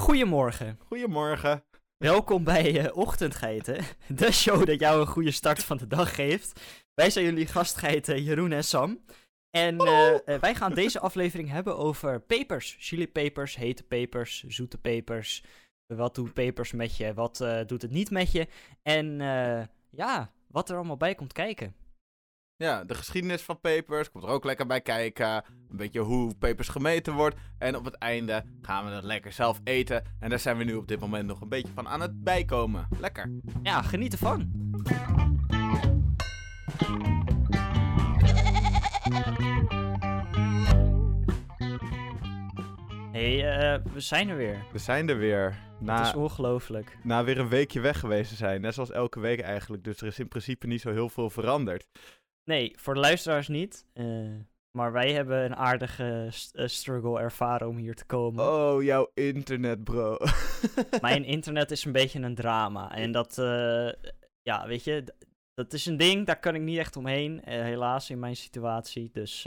Goedemorgen. Goedemorgen. Welkom bij uh, Ochtendgeiten, de show dat jou een goede start van de dag geeft. Wij zijn jullie gastgeiten Jeroen en Sam. En uh, wij gaan deze aflevering hebben over pepers. Chili-pepers, hete pepers, zoete pepers. Wat doet pepers met je, wat doet het niet met je. En ja, wat er allemaal bij komt kijken. Ja, de geschiedenis van pepers komt er ook lekker bij kijken. Een beetje hoe pepers gemeten wordt. En op het einde gaan we het lekker zelf eten. En daar zijn we nu op dit moment nog een beetje van aan het bijkomen. Lekker. Ja, geniet ervan. hey, uh, we zijn er weer. We zijn er weer. Na, Het is ongelooflijk. Na weer een weekje weg geweest te zijn. Net zoals elke week eigenlijk. Dus er is in principe niet zo heel veel veranderd. Nee, voor de luisteraars niet. Uh, maar wij hebben een aardige uh, struggle ervaren om hier te komen. Oh, jouw internet, bro. Mijn internet is een beetje een drama. En dat, uh, ja, weet je, dat is een ding, daar kan ik niet echt omheen. helaas in mijn situatie. Dus.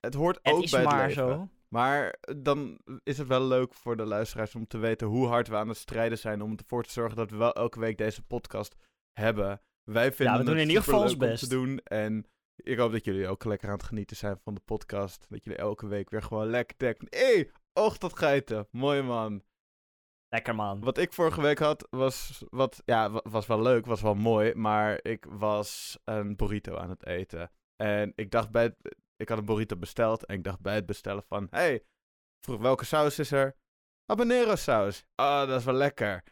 het hoort ook het is bij maar zo. Maar dan is het wel leuk voor de luisteraars om te weten hoe hard we aan het strijden zijn. Om ervoor te zorgen dat we wel elke week deze podcast hebben. Wij vinden ja, we doen het in ieder geval ons best. te doen. En ik hoop dat jullie ook lekker aan het genieten zijn van de podcast. Dat jullie elke week weer gewoon lekker denken. Hé, hey, och dat geiten. Mooi man. Lekker man. Wat ik vorige week had, was, wat, ja, was wel leuk, was wel mooi. Maar ik was een burrito aan het eten. En ik dacht bij het, ik had een burrito besteld. En ik dacht bij het bestellen van, hey, vroeg welke saus is er? Habanero saus. Ah, oh, dat is wel lekker.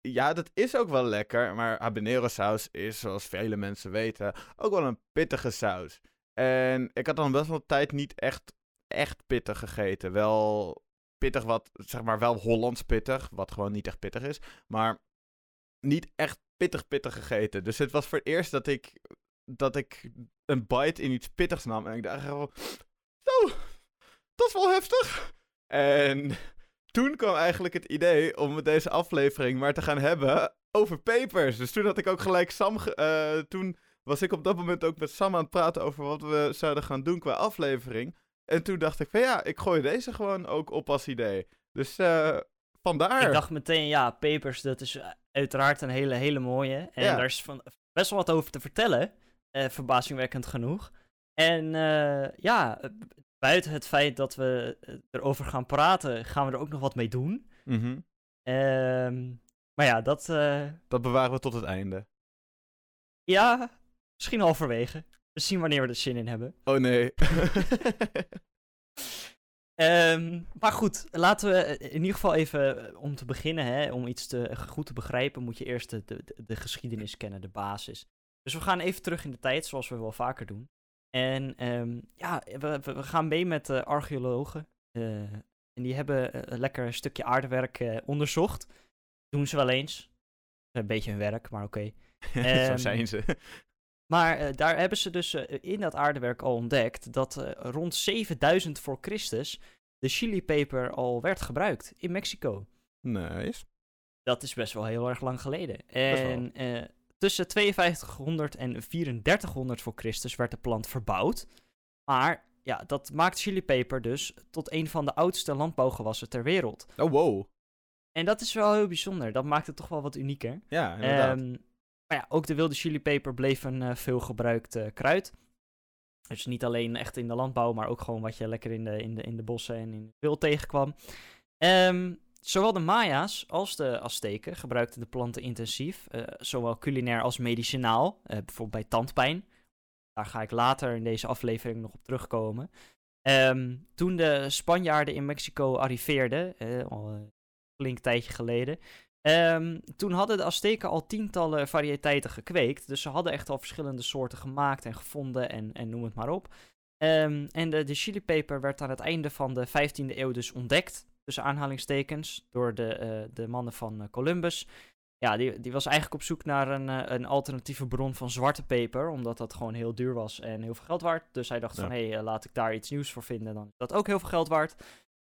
Ja, dat is ook wel lekker, maar habanero saus is, zoals vele mensen weten, ook wel een pittige saus. En ik had dan best wel tijd niet echt, echt pittig gegeten. Wel pittig wat, zeg maar, wel Hollands pittig, wat gewoon niet echt pittig is, maar niet echt pittig pittig gegeten. Dus het was voor het eerst dat ik, dat ik een bite in iets pittigs nam en ik dacht zo, dat is wel heftig. En toen kwam eigenlijk het idee om met deze aflevering maar te gaan hebben over papers. Dus toen had ik ook gelijk Sam. Uh, toen was ik op dat moment ook met Sam aan het praten over wat we zouden gaan doen qua aflevering. En toen dacht ik van ja, ik gooi deze gewoon ook op als idee. Dus uh, vandaar. Ik dacht meteen, ja, papers, dat is uiteraard een hele, hele mooie. En daar is van, best wel wat over te vertellen. Uh, verbazingwekkend genoeg. En ja, buiten het feit dat we eh, erover gaan praten, gaan we er ook nog wat mee doen. Mhm. Ehm, maar ja, dat... Uh... Dat bewaren we tot het einde. Ja, misschien halverwege. We zien wanneer we er zin in hebben. Oh nee. um, maar goed, laten we in ieder geval even, eh, om te beginnen, hè, om iets te, goed te begrijpen, moet je eerst de, de, de geschiedenis kennen, de basis. Dus we gaan even terug in de tijd, zoals we wel vaker doen. En um, ja, we, we, gaan mee met uh, archeologen. Uh, en die hebben uh, lekker een stukje aardewerk onderzocht. Doen ze wel eens. Een beetje hun werk, maar oké. Okay. Zo ehm, zijn ze. Maar daar hebben ze dus in dat aardewerk al ontdekt dat rond 7000 voor Christus de chilipeper al werd gebruikt in Mexico. Nice. Dat is best wel heel erg lang geleden. En Tussen 5200 en 3400 voor Christus werd de plant verbouwd. Maar ja, dat maakt chilipeper dus tot een van de oudste landbouwgewassen ter wereld. Oh, wow. En dat is wel heel bijzonder. Dat maakt het toch wel wat unieker. Ja, inderdaad. Um, maar ja, ook de wilde chilipeper bleef een uh, veel gebruikt uh, kruid. Dus niet alleen echt in de landbouw, maar ook gewoon wat je lekker in de, in de, in de bossen en in de wild tegenkwam. Um, Zowel de Maya's als de Azteken gebruikten de planten intensief, uh, zowel culinair als medicinaal, uh, bijvoorbeeld bij tandpijn. Daar ga ik later in deze aflevering nog op terugkomen. Um, toen de Spanjaarden in Mexico arriveerden, uh, al een flink tijdje geleden, um, toen hadden de Azteken al tientallen variëteiten gekweekt. Dus ze hadden echt al verschillende soorten gemaakt en gevonden en, en noem het maar op. Um, en de, de chilipeper werd aan het einde van de 15e eeuw dus ontdekt tussen aanhalingstekens, door de, uh, de mannen van uh, Columbus. Ja, die, die was eigenlijk op zoek naar een, uh, een alternatieve bron van zwarte peper, omdat dat gewoon heel duur was en heel veel geld waard. Dus hij dacht van, hé, hey, laat ik daar iets nieuws voor vinden, dan is dat ook heel veel geld waard.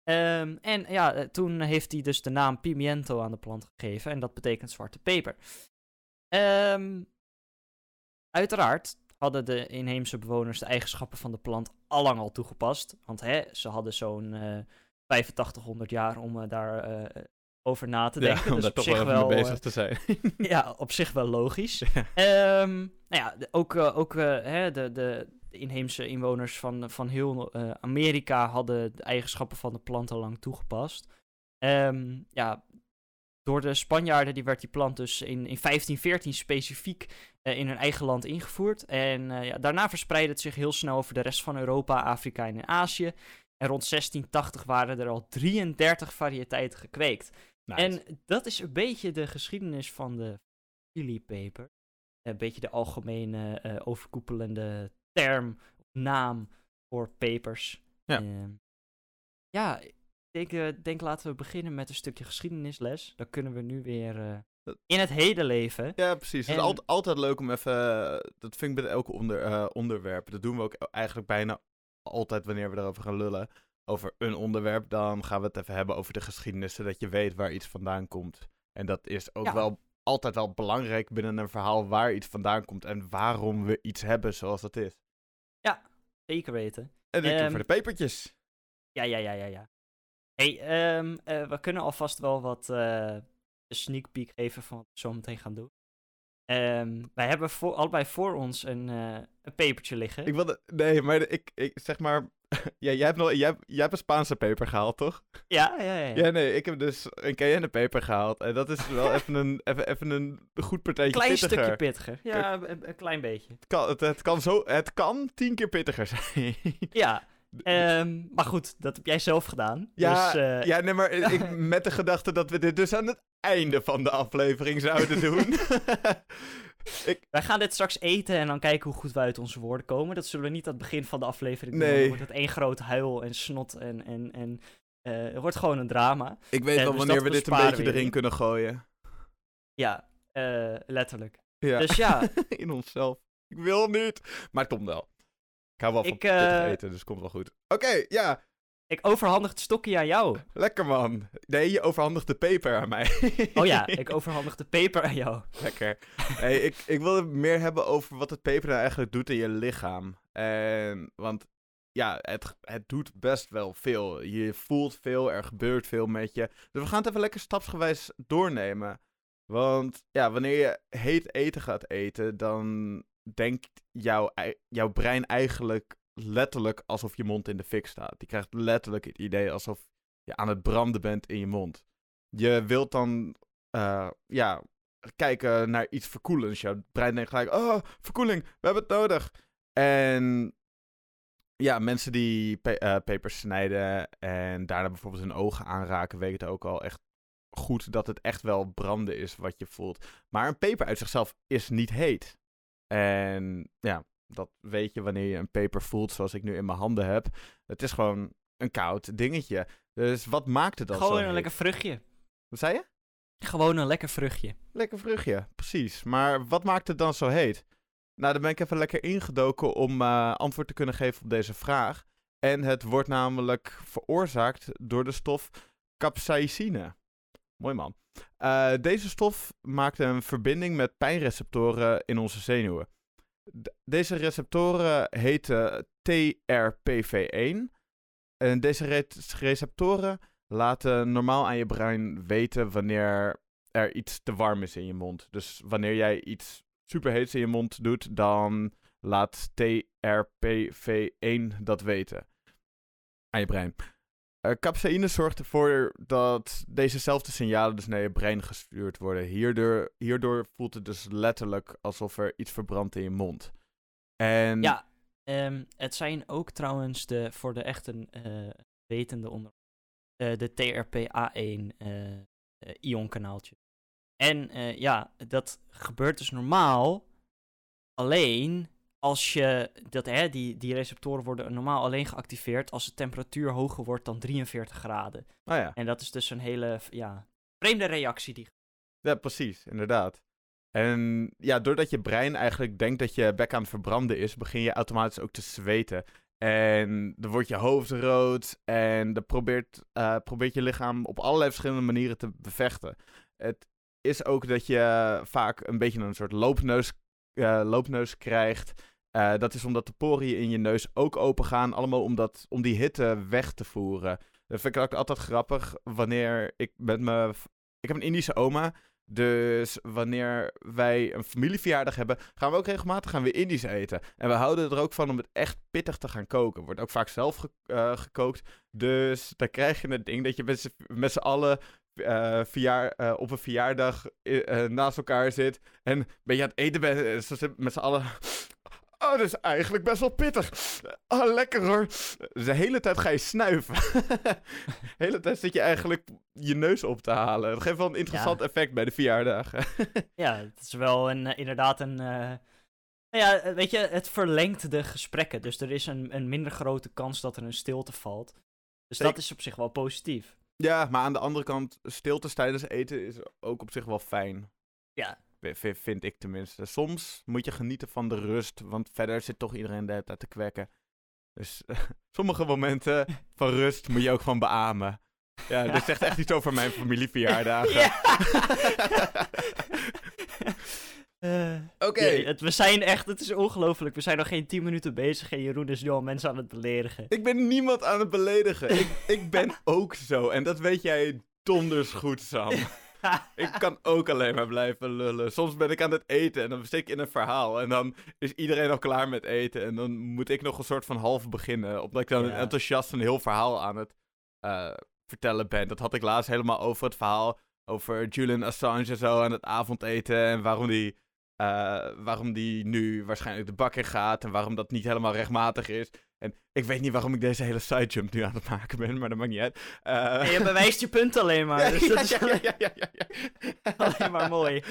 Um, en ja, toen heeft hij dus de naam pimiento aan de plant gegeven, en dat betekent zwarte peper. Um, uiteraard hadden de inheemse bewoners de eigenschappen van de plant allang al toegepast, want hè, ze hadden zo'n 8500 jaar om uh, daar uh, over na te Ja, denken. om dus daar op toch zich wel even wel, mee eh, bezig te zijn. ja, op zich wel logisch. Ja. Ehm, nou ja, ook, eh, ook eh, hè, de, de, inheemse inwoners van, van heel eh, Amerika hadden de eigenschappen van de plant al lang toegepast. Ehm, ja, door de Spanjaarden die werd die plant dus in, in 1514 specifiek eh, in hun eigen land ingevoerd. En eh, ja, daarna verspreidde het zich heel snel over de rest van Europa, Afrika en Azië. En rond 1680 waren er al 33 variëteiten gekweekt. Nice. En dat is een beetje de geschiedenis van de chilipeper. Een beetje de algemene eh, overkoepelende term, naam voor pepers. Ja. Ehm, ja, ik denk, eh, denk laten we beginnen met een stukje geschiedenisles. Dan kunnen we nu weer eh, in het heden leven. Ja, precies. Het is altijd, altijd leuk om even... Dat vind ik bij elke onder, onderwerp. Dat doen we ook eigenlijk bijna altijd wanneer we erover gaan lullen. Over een onderwerp, dan gaan we het even hebben over de geschiedenis. Zodat je weet waar iets vandaan komt. En dat is ook Ja. wel altijd wel belangrijk binnen een verhaal waar iets vandaan komt. En waarom we iets hebben zoals het is. Zeker weten. En dan Ehm, voor de pepertjes. Ja, ja, ja, ja, ja. hey, ehm, eh, we kunnen alvast wel wat eh, sneak peek geven van wat we zo meteen gaan doen. Ehm, wij hebben voor, allebei voor ons een, eh, een pepertje liggen. Ik wilde... Nee, maar ik, ik zeg maar... ja, jij, hebt nog, jij, jij hebt een Spaanse peper gehaald, toch? Ja, ja, ja. Ja, nee, ik heb dus een Cayenne peper gehaald. En dat is wel even een, even, even een goed partijtje Klein pittiger. stukje pittiger. Ja, een, een klein beetje. Het kan, het, het kan zo, het kan tien keer pittiger zijn. Ja, ehm, maar goed, dat heb jij zelf gedaan. ja, dus, eh, ja, nee, maar ik, met de gedachte dat we dit dus aan het einde van de aflevering zouden doen. ik, Wij gaan dit straks eten en dan kijken hoe goed we uit onze woorden komen. Dat zullen we niet aan het begin van de aflevering doen. Dan wordt het één groot huil en snot en, en, en eh, het wordt gewoon een drama. ik weet Eh, wel dus wanneer we dit een beetje erin kunnen gooien. Ja, letterlijk. Ja, Dus ja, in onszelf. Ik wil niet. Maar Tom wel. Ik hou wel van Ik, eh, eten, dus komt wel goed. Oké, ja. ik overhandig het stokje aan jou. Lekker man. Nee, je overhandigt de peper aan mij. Oh ja, ik overhandig de peper aan jou. Lekker. hey, ik, ik wil het meer hebben over wat het peper nou eigenlijk doet in je lichaam. En, want ja, het, het doet best wel veel. Je voelt veel, er gebeurt veel met je. Dus we gaan het even lekker stapsgewijs doornemen. Want ja, wanneer je heet eten gaat eten, dan denkt jouw, jouw brein eigenlijk letterlijk alsof je mond in de fik staat. Die krijgt letterlijk het idee alsof je aan het branden bent in je mond. Je wilt dan, eh, ja, kijken naar iets verkoelends. Je brein denkt gelijk, oh, verkoeling, we hebben het nodig. En ja, mensen die pe eh, pepers snijden en daarna bijvoorbeeld hun ogen aanraken, weten ook al echt goed dat het echt wel branden is wat je voelt. Maar een peper uit zichzelf is niet heet. En ja, dat weet je wanneer je een peper voelt zoals ik nu in mijn handen heb. Het is gewoon een koud dingetje. Dus wat maakt het dan zo Gewoon een heet? lekker vruchtje. Wat zei je? Gewoon een lekker vruchtje. Lekker vruchtje, precies. Maar wat maakt het dan zo heet? Nou, dan ben ik even lekker ingedoken om eh, antwoord te kunnen geven op deze vraag. En het wordt namelijk veroorzaakt door de stof capsaicine. Mooi man. Eh, deze stof maakt een verbinding met pijnreceptoren in onze zenuwen. Deze receptoren heten TRPV1. En deze re- receptoren laten normaal aan je brein weten wanneer er iets te warm is in je mond. Dus wanneer jij iets superheets in je mond doet, dan laat TRPV1 dat weten. Aan je brein. Eh capsaïne zorgt ervoor dat dezezelfde signalen dus naar je brein gestuurd worden. Hierdoor, voelt het dus letterlijk alsof er iets verbrandt in je mond. En Ja, ehm, het zijn ook trouwens de, voor de echte eh, wetende onder eh, de TRPA1 eh, eh, ionkanaaltje. En ja, dat gebeurt dus normaal alleen als je, dat, hè, die, die receptoren worden normaal alleen geactiveerd als de temperatuur hoger wordt dan 43 graden. oh ja. En dat is dus een hele, ja, vreemde reactie die Ja, precies, inderdaad. En ja, doordat je brein eigenlijk denkt dat je bek aan het verbranden is, begin je automatisch ook te zweten. En dan wordt je hoofd rood en dan probeert, eh, probeert je lichaam op allerlei verschillende manieren te bevechten. Het is ook dat je vaak een beetje een soort loopneus, eh, loopneus krijgt. Eh, dat is omdat de poriën in je neus ook open gaan, allemaal om, dat, om die hitte weg te voeren. Dat vind ik ook altijd grappig wanneer ik met mijn... Ik heb een Indische oma. Dus wanneer wij een familieverjaardag hebben, gaan we ook regelmatig gaan we Indisch eten. En we houden er ook van om het echt pittig te gaan koken. Wordt ook vaak zelf eh, gekookt. Dus dan krijg je het ding dat je met z'n- allen eh, op een verjaardag naast elkaar zit. En een beetje aan het eten met z'n allen. Oh, dat is eigenlijk best wel pittig. Oh, lekker hoor. Dus de hele tijd ga je snuiven. de hele tijd zit je eigenlijk je neus op te halen. Dat geeft wel een interessant effect bij de verjaardagen. Ja, het is wel een, eh, inderdaad een. eh, nou ja, weet je, het verlengt de gesprekken. Dus er is een, een minder grote kans dat er een stilte valt. Dus Zeker. dat is op zich wel positief. ja, maar aan de andere kant, stiltes tijdens eten is ook op zich wel fijn. Ja. Vind ik tenminste. Soms moet je genieten van de rust, want verder zit toch iedereen de hele tijd te kwekken. Dus sommige momenten van rust moet je ook gewoon beamen. Ja, dit zegt echt iets over mijn familieverjaardagen. Ja. Eh, Oké. ja, we zijn echt, het is ongelooflijk. We zijn nog geen 10 minuten bezig en Jeroen is nu al mensen aan het beledigen. Ik ben niemand aan het beledigen. Ik, ik ben ook zo. En dat weet jij donders goed, Sam. Ik kan ook alleen maar blijven lullen. Soms ben ik aan het eten en dan zit ik in een verhaal. En dan is iedereen al klaar met eten. En dan moet ik nog een soort van half beginnen. Omdat ik dan Ja. enthousiast een heel verhaal aan het eh, vertellen ben. Dat had ik laatst helemaal over het verhaal over Julian Assange en zo aan het avondeten. En waarom die, eh, waarom die nu waarschijnlijk de bak in gaat. En waarom dat niet helemaal rechtmatig is. En ik weet niet waarom ik deze hele sidejump nu aan het maken ben, maar dat maakt niet uit. Eh, En je bewijst je punt alleen maar. Dus dat is ja, alleen, ja, ja, alleen maar mooi.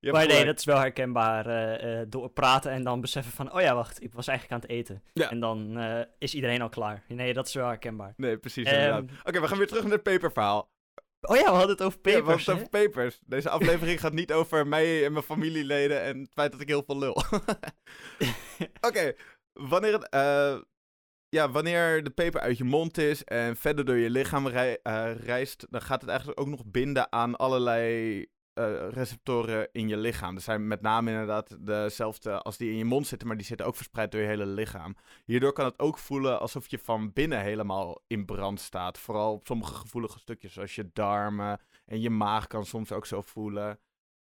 Maar nee, dat is wel herkenbaar. eh, eh, door praten en dan beseffen van, oh ja, wacht, ik was eigenlijk aan het eten. En dan is iedereen al klaar. Nee, dat is wel herkenbaar. Nee, precies inderdaad. Oké, we gaan weer terug naar het paperverhaal. Oh ja, we hadden het over Ja, we hadden papers. het over papers. Deze aflevering gaat niet over mij en mijn familieleden en het feit dat ik heel veel lul. Oké, wanneer eh, ja, wanneer de peper uit je mond is en verder door je lichaam eh, reist, dan gaat het eigenlijk ook nog binden aan allerlei eh, receptoren in je lichaam. Er zijn met name inderdaad dezelfde als die in je mond zitten, maar die zitten ook verspreid door je hele lichaam. Hierdoor kan het ook voelen alsof je van binnen helemaal in brand staat. Vooral op sommige gevoelige stukjes, zoals je darmen en je maag kan soms ook zo voelen.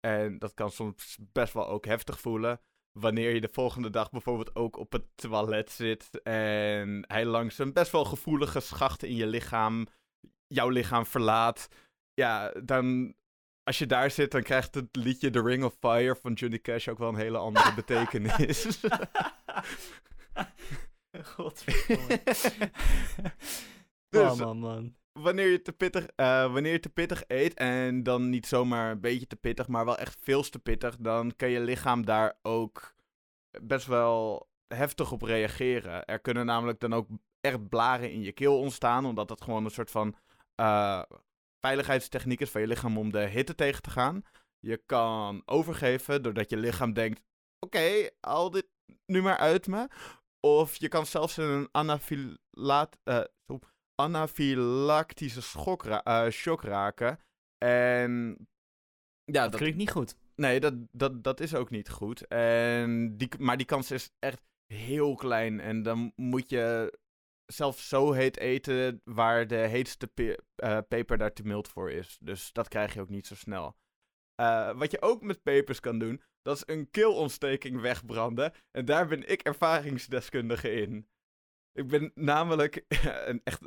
En dat kan soms best wel ook heftig voelen. Wanneer je de volgende dag bijvoorbeeld ook op het toilet zit en hij langs een best wel gevoelige schacht in je lichaam, jouw lichaam verlaat. Ja, dan als je daar zit, dan krijgt het liedje The Ring of Fire van Johnny Cash ook wel een hele andere betekenis. Godverdomme. Dus- man, man, man. Wanneer je, te pittig, eh, wanneer je te pittig eet en dan niet zomaar een beetje te pittig, maar wel echt veel te pittig, dan kan je lichaam daar ook best wel heftig op reageren. Er kunnen namelijk dan ook echt blaren in je keel ontstaan, omdat dat gewoon een soort van eh, veiligheidstechniek is van je lichaam om de hitte tegen te gaan. Je kan overgeven doordat je lichaam denkt, oké, al dit nu maar uit me. Of je kan zelfs in een anafilaat, eh, anafylactische schok ra- eh, shock raken. En ja, Dat dat, klinkt niet goed. nee, dat, dat, dat is ook niet goed. En die, maar die kans is echt heel klein. En dan moet je zelfs zo heet eten waar de heetste pe- eh, peper daar te mild voor is. Dus dat krijg je ook niet zo snel. Eh, wat je ook met pepers kan doen, dat is een keelontsteking wegbranden. En daar ben ik ervaringsdeskundige in. Ik ben namelijk, een echt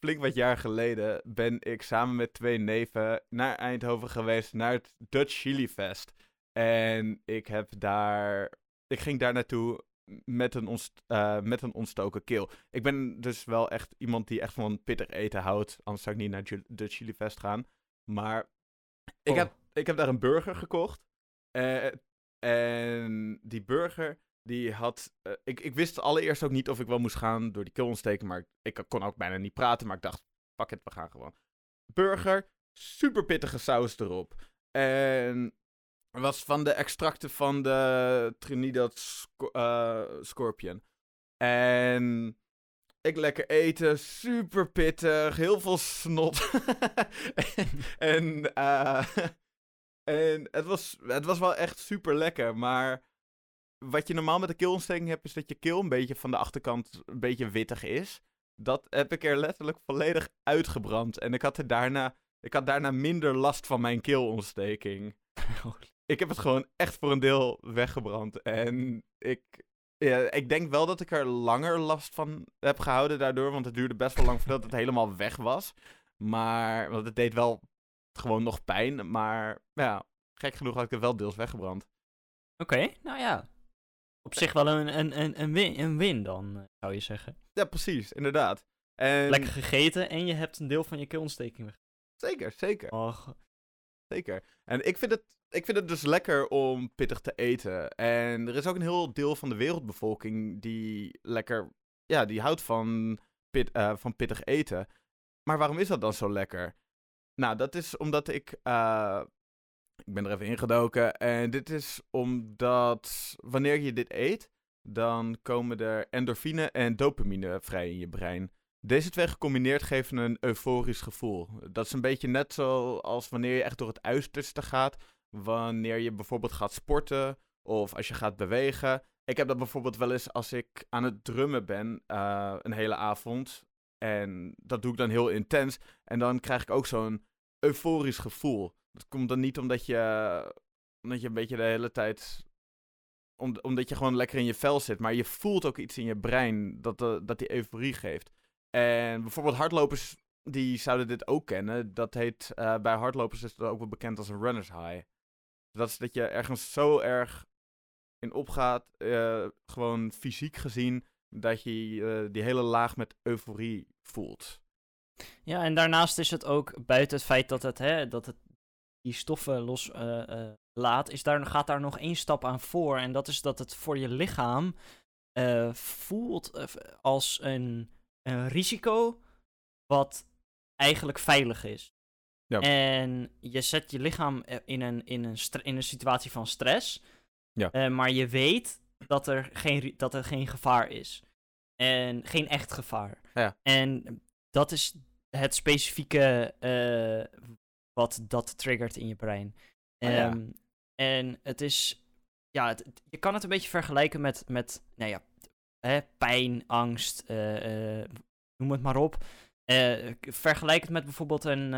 flink wat jaar geleden, ben ik samen met twee neven naar Eindhoven geweest, naar het Dutch Chili Fest. En ik heb daar, ik ging daar naartoe met een, ontst- eh, met een ontstoken keel. Ik ben dus wel echt iemand die echt van pittig eten houdt, anders zou ik niet naar Dutch Chili Fest gaan. Maar ik, Oh. heb, ik heb daar een burger gekocht. Eh, en die burger, die had... eh, ik, ik wist allereerst ook niet of ik wel moest gaan door die keelontsteking. Maar ik, ik kon ook bijna niet praten. Maar ik dacht, fuck it, we gaan gewoon. Burger, super pittige saus erop. En was van de extracten van de Trinidad sco- eh, Scorpion. En ik lekker eten, super pittig, heel veel snot. en eh, en het, was, het was wel echt super lekker, maar wat je normaal met de keelontsteking hebt, is dat je keel een beetje van de achterkant een beetje wittig is. dat heb ik er letterlijk volledig uitgebrand. En ik had, er daarna, ik had daarna minder last van mijn keelontsteking. ik heb het gewoon echt voor een deel weggebrand. En ik, ja, ik denk wel dat ik er langer last van heb gehouden daardoor. Want het duurde best wel lang voordat het helemaal weg was. Maar, want het deed wel gewoon nog pijn. Maar ja, gek genoeg had ik het wel deels weggebrand. Oké, nou ja. Op zich wel een, een, een, een, win, een win dan, eh, zou je zeggen. Ja, precies, inderdaad. En... Lekker gegeten en je hebt een deel van je keelontsteking weg. Zeker, zeker. Och. Zeker. En ik vind, het, ik vind het dus lekker om pittig te eten. En er is ook een heel deel van de wereldbevolking die lekker, ja, die houdt van, pit, eh, van pittig eten. Maar waarom is dat dan zo lekker? Nou, dat is omdat ik, uh, ik ben er even ingedoken. En dit is omdat wanneer je dit eet, dan komen er endorfine en dopamine vrij in je brein. Deze twee gecombineerd geven een euforisch gevoel. Dat is een beetje net zoals wanneer je echt door het uiterste gaat. Wanneer je bijvoorbeeld gaat sporten of als je gaat bewegen. Ik heb dat bijvoorbeeld wel eens als ik aan het drummen ben uh, een hele avond. En dat doe ik dan heel intens. En dan krijg ik ook zo'n euforisch gevoel. Dat komt dan niet omdat je, omdat je een beetje de hele tijd om, omdat je gewoon lekker in je vel zit. Maar je voelt ook iets in je brein dat, de, dat die euforie geeft. En bijvoorbeeld hardlopers, die zouden dit ook kennen. Dat heet, uh, bij hardlopers is dat ook wel bekend als een runner's high. Dat is dat je ergens zo erg in opgaat, gewoon fysiek gezien, dat je die hele laag met euforie voelt. Ja, en daarnaast is het ook buiten het feit dat het, hè, dat het die stoffen los laat, is daar, gaat daar nog één stap aan voor. En dat is dat het voor je lichaam voelt als een een risico wat eigenlijk veilig is. Ja. En je zet je lichaam in een, in een, in een situatie van stress. Ja. Maar je weet dat er, geen, dat er geen gevaar is. En geen echt gevaar. Ja. En dat is het specifieke wat dat triggert in je brein. Oh, ja. Um, en het is. Ja, het, je kan het een beetje vergelijken met. met nou ja, hè, pijn, angst, uh, uh, noem het maar op. Uh, vergelijk het met bijvoorbeeld een.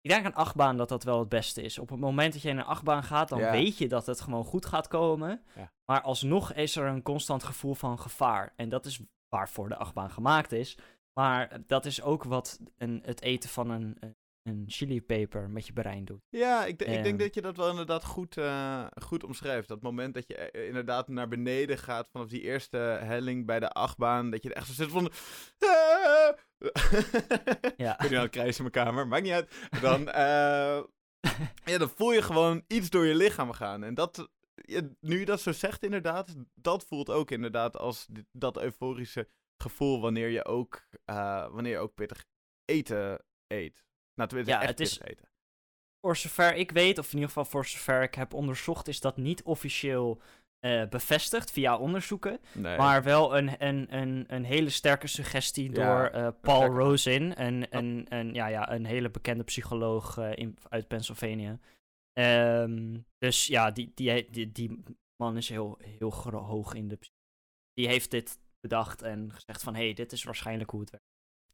ik denk een achtbaan dat dat wel het beste is. Op het moment dat je in een achtbaan gaat, dan Ja. weet je dat het gewoon goed gaat komen. Ja. Maar alsnog is er een constant gevoel van gevaar. En dat is waarvoor de achtbaan gemaakt is. Maar dat is ook wat een, het eten van een, een chilipeper met je brein doet. Ja, ik, ik denk Ehm. dat je dat wel inderdaad goed, eh, goed omschrijft. Dat moment dat je eh, inderdaad naar beneden gaat vanaf die eerste helling bij de achtbaan. Dat je er echt zo zit van... Ja. Ik ben nu aan het krijsen in mijn kamer, maakt niet uit. Dan, eh, ja, dan voel je gewoon iets door je lichaam gaan. En dat, nu je dat zo zegt inderdaad, dat voelt ook inderdaad als dat euforische gevoel wanneer je ook, wanneer je ook pittig eten eet. Nou, tenminste, Ja, echt het is- eten. Voor zover ik weet, of in ieder geval voor zover ik heb onderzocht, is dat niet officieel eh, bevestigd via onderzoeken. Nee. Maar wel een, een, een, een hele sterke suggestie Ja, door eh, Paul Rosin, een, een, een, ja, ja, een hele bekende psycholoog eh, in, uit Pennsylvania. Ehm, dus ja, die, die, die, die man is heel, heel hoog in de Die heeft dit bedacht en gezegd van, hé, hey, dit is waarschijnlijk hoe het werkt.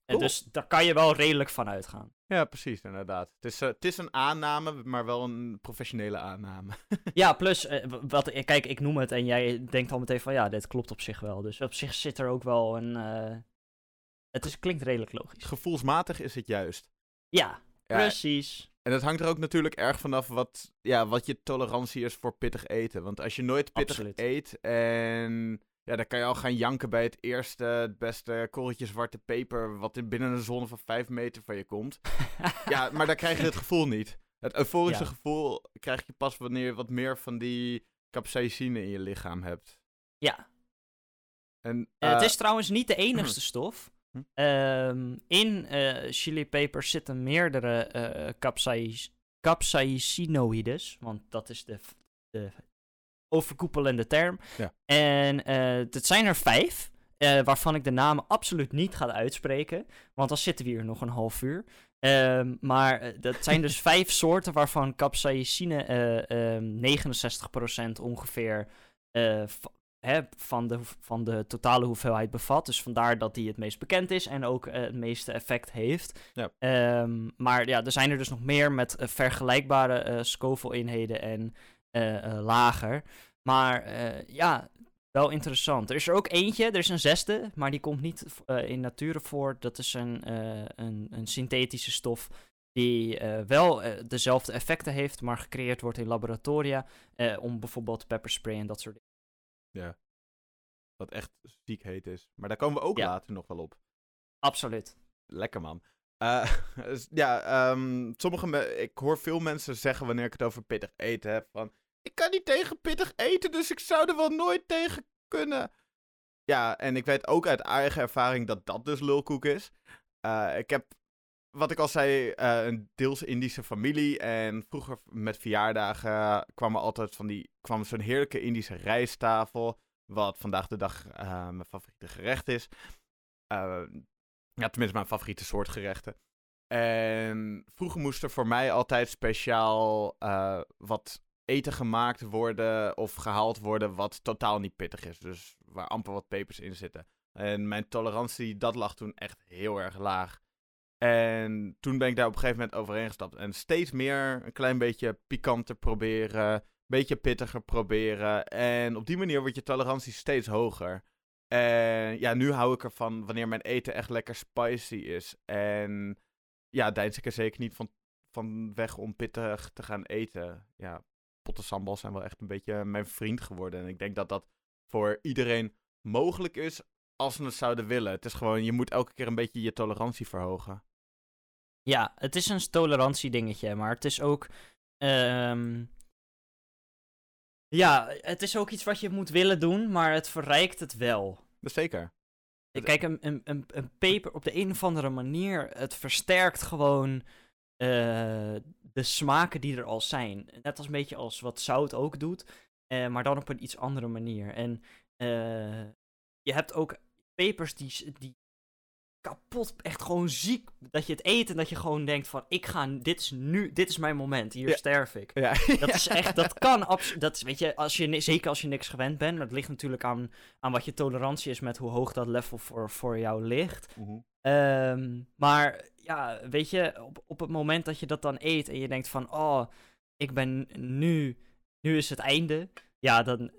En Cool. dus daar kan je wel redelijk van uitgaan. Ja, precies, inderdaad. Het is, eh, het is een aanname, maar wel een professionele aanname. Ja, plus, eh, wat, eh, kijk, ik noem het en jij denkt al meteen van ja, dit klopt op zich wel. Dus op zich zit er ook wel een. het is, klinkt redelijk logisch. Gevoelsmatig is het juist. Ja, Ja, precies. En het hangt er ook natuurlijk erg vanaf wat, ja, wat je tolerantie is voor pittig eten. Want als je nooit pittig Absoluut. eet en ja, dan kan je al gaan janken bij het eerste, het beste korreltje zwarte peper wat in binnen een zone van 5 meter van je komt. ja, maar dan krijg je het gevoel niet. Het euforische Ja. gevoel krijg je pas wanneer je wat meer van die capsaicine in je lichaam hebt. Ja. En, Eh, het eh, is trouwens niet de enigste stof. Hm. Ehm, in eh chilipepers zitten meerdere capsaicinoïdes. Want dat is de, de overkoepelende term. Ja. En eh het zijn er vijf. eh, waarvan ik de namen absoluut niet ga uitspreken. Want dan zitten we hier nog een half uur. Ehm, maar eh, dat zijn dus vijf soorten waarvan capsaicine eh, ehm, 69% ongeveer hè, van, de, van de totale hoeveelheid bevat. Dus vandaar dat die het meest bekend is en ook het meeste effect heeft. Ja. Ehm, maar ja, er zijn er dus nog meer met vergelijkbare Scoville-eenheden en lager. Maar ja, wel interessant. Er is er ook eentje, er is een zesde, maar die komt niet uh, in nature voor. Dat is een, uh, een, een, synthetische stof die uh, wel dezelfde effecten heeft, maar gecreëerd wordt in laboratoria. om bijvoorbeeld pepperspray en dat soort dingen. Ja, wat echt ziek heet is. Maar daar komen we ook later nog wel op. Absoluut. Lekker man. Dus ja, um, sommige ik hoor veel mensen zeggen wanneer ik het over pittig eten heb, van ik kan niet tegen pittig eten, dus ik zou er wel nooit tegen kunnen. Ja, en ik weet ook uit eigen ervaring dat dat dus lulkoek is. Uh, ik heb, wat ik al zei, uh, een deels Indische familie. En vroeger met verjaardagen kwam er altijd van die, kwam zo'n heerlijke Indische rijsttafel. Wat vandaag de dag uh, mijn favoriete gerecht is. ja, tenminste mijn favoriete soort gerechten. En vroeger moest er voor mij altijd speciaal wat eten gemaakt worden of gehaald worden wat totaal niet pittig is. Dus waar amper wat pepers in zitten. En mijn tolerantie, dat lag toen echt heel erg laag. En toen ben ik daar op een gegeven moment overheen gestapt. En steeds meer een klein beetje pikanter proberen. Een beetje pittiger proberen. En op die manier wordt je tolerantie steeds hoger. En ja, nu hou ik ervan wanneer mijn eten echt lekker spicy is. En ja, deins ik er zeker niet van, van weg om pittig te gaan eten. Ja, potten sambal zijn wel echt een beetje mijn vriend geworden. En ik denk dat dat voor iedereen mogelijk is als ze het zouden willen. Het is gewoon, je moet elke keer een beetje je tolerantie verhogen. Ja, het is een tolerantiedingetje, maar het is ook. Ehm, ja, het is ook iets wat je moet willen doen, maar het verrijkt het wel. Zeker. Kijk, een, een, een, een paper op de een of andere manier, het versterkt gewoon uh, de smaken die er al zijn. Net als een beetje als wat zout ook doet, uh, maar dan op een iets andere manier. En uh, je hebt ook pepers die, die kapot, echt gewoon ziek, dat je het eet en dat je gewoon denkt van, ik ga, dit is nu, dit is mijn moment, hier sterf ik. Ja. Dat is echt, dat kan absoluut, dat is, weet je, als je, zeker als je niks gewend bent, dat ligt natuurlijk aan, aan wat je tolerantie is met hoe hoog dat level voor, voor jou ligt. -huh. Um, maar ja, weet je, op, op het moment dat je dat dan eet en je denkt van, oh, ik ben nu, nu is het einde. Ja, dan,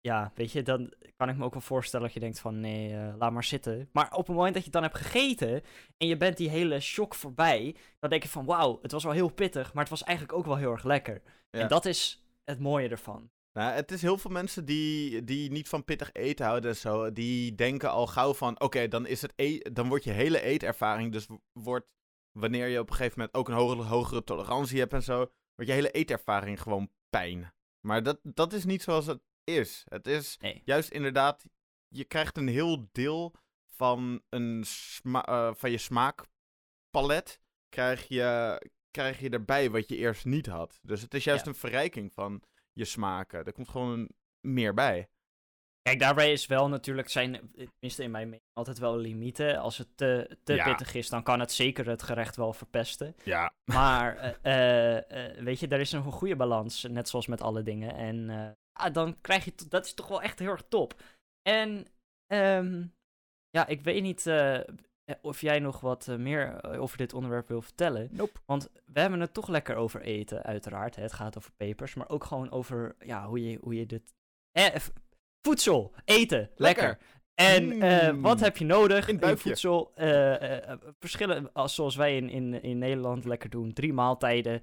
ja, weet je, dan kan ik me ook wel voorstellen dat je denkt van, nee, uh, laat maar zitten. Maar op het moment dat je het dan hebt gegeten en je bent die hele shock voorbij, dan denk je van, wauw, het was wel heel pittig, maar het was eigenlijk ook wel heel erg lekker. Ja. En dat is het mooie ervan. Nou, het is heel veel mensen die, die niet van pittig eten houden en zo. Die denken al gauw van, oké, dan is het e dan wordt je hele eetervaring dus wordt, wanneer je op een gegeven moment ook een hogere, hogere tolerantie hebt en zo, wordt je hele eetervaring gewoon pijn. Maar dat, dat is niet zoals het is. Het is juist inderdaad, je krijgt een heel deel van, een uh, van je smaakpalet, krijg je, krijg je erbij wat je eerst niet had. Dus het is juist een verrijking van je smaken. Er komt gewoon meer bij. Kijk, daarbij is wel natuurlijk, zijn, tenminste in mijn mening, altijd wel limieten. Als het te, te pittig is, dan kan het zeker het gerecht wel verpesten. Ja. Maar, uh, uh, weet je, daar is een goede balans, net zoals met alle dingen. En ah, dan krijg je, dat is toch wel echt heel erg top. En, um, ja, ik weet niet of jij nog wat meer over dit onderwerp wil vertellen. Nope. Want we hebben het toch lekker over eten, uiteraard. Het gaat over pepers, maar ook gewoon over ja, hoe, je, hoe je dit... Eh, voedsel, eten, lekker. En mm. wat heb je nodig in, voedsel? Uh, uh, verschillen, zoals wij in, in, in Nederland lekker doen. Drie maaltijden,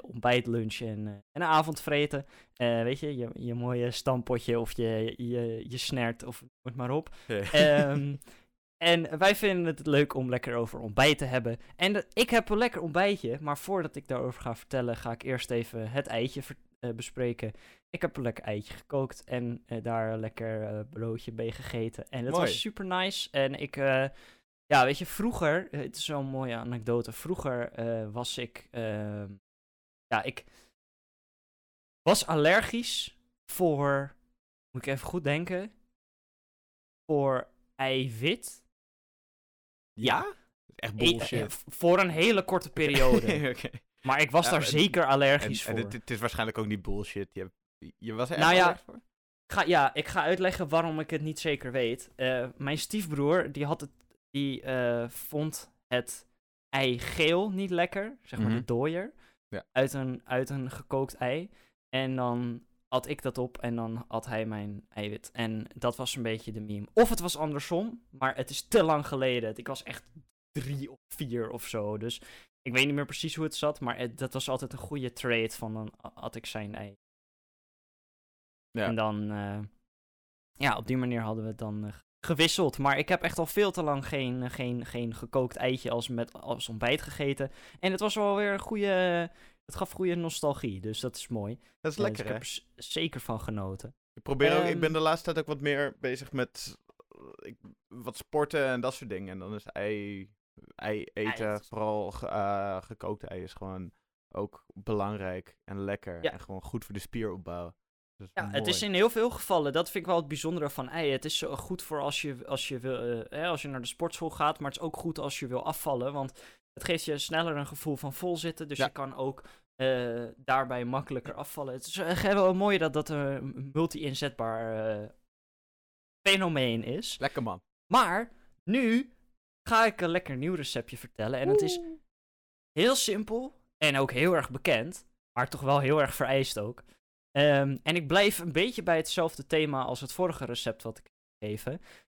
ontbijt, lunch en, en avondvreten. weet je, je, je mooie stampotje of je, je, je snert of het maar op. um, En wij vinden het leuk om lekker over ontbijt te hebben. En ik heb een lekker ontbijtje, maar voordat ik daarover ga vertellen, ga ik eerst even het eitje uh, bespreken. Ik heb een lekker eitje gekookt en uh, daar een lekker uh, broodje bij gegeten. En het was super nice. En ik, ja, weet je, vroeger, het is zo'n mooie anekdote. Vroeger was ik, ehm, ja, ik was allergisch voor, moet ik even goed denken, voor eiwit. Ja? Echt bullshit. voor een hele korte periode. Maar ik was daar zeker allergisch en, voor. En het, is waarschijnlijk ook niet bullshit. Je, je was er nou ja, voor? Ga, ja, ik ga uitleggen waarom ik het niet zeker weet. Eh, mijn stiefbroer, die, had het, die eh, vond het ei geel niet lekker. Zeg maar Mhm. de dooier. Ja. Uit, een, uit een gekookt ei. En dan at ik dat op en dan at hij mijn eiwit. En dat was een beetje de meme. Of het was andersom, maar het is te lang geleden. Ik was echt drie of vier of zo. Dus ik weet niet meer precies hoe het zat. Maar het- dat was altijd een goede trade van dan at ik zijn ei. Ja. En dan, eh, ja, op die manier hadden we het dan eh, gewisseld. Maar ik heb echt al veel te lang geen, geen, geen gekookt eitje als, met, als ontbijt gegeten. En het was wel weer een goede, het gaf goede nostalgie, dus dat is mooi. Dat is lekker, dus ik heb er zeker van genoten. Ik probeer ook, ik Ehm, ben de laatste tijd ook wat meer bezig met eh, ik, wat sporten en dat soort dingen. En dan is ei, ei eten, Ei. vooral eh, gekookte ei, is gewoon ook belangrijk en lekker. Ja. En gewoon goed voor de spieropbouw. Ja, het is in heel veel gevallen, dat vind ik wel het bijzondere van ei. Het is zo goed voor als je, als je, wil, eh, hè, als je naar de sportschool gaat, maar het is ook goed als je wil afvallen. Want het geeft je sneller een gevoel van volzitten, dus Ja. je kan ook eh, daarbij makkelijker afvallen. Het is echt wel mooi dat dat een multi-inzetbaar eh, fenomeen is. Lekker man. Maar nu ga ik een lekker nieuw receptje vertellen. En het is heel simpel en ook heel erg bekend, maar toch wel heel erg vereist ook. Ehm, en ik blijf een beetje bij hetzelfde thema als het vorige recept wat ik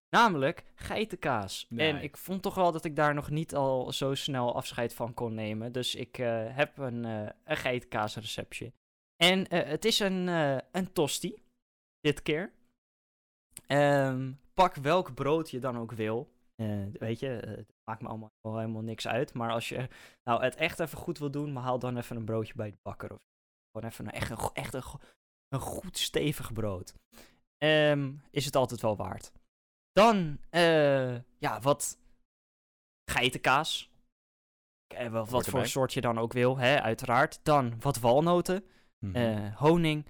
Namelijk geitenkaas. En ik vond toch wel dat ik daar nog niet al zo snel afscheid van kon nemen. Dus ik eh, heb een, eh een geitenkaasreceptje. En eh, het is een, een tosti. Dit keer. Ehm, pak welk brood je dan ook wil. Weet je, het maakt me allemaal wel helemaal niks uit. Maar als je nou het echt even goed wil doen, maar haal dan even een broodje bij de bakker. Of gewoon even een, echt, een, echt een goed stevig brood. Ehm, is het altijd wel waard. Dan, eh, ja, wat geitenkaas. Eh, wat Hoort voor soort je dan ook wil, hè, uiteraard. Dan wat walnoten, Mhm. eh, honing.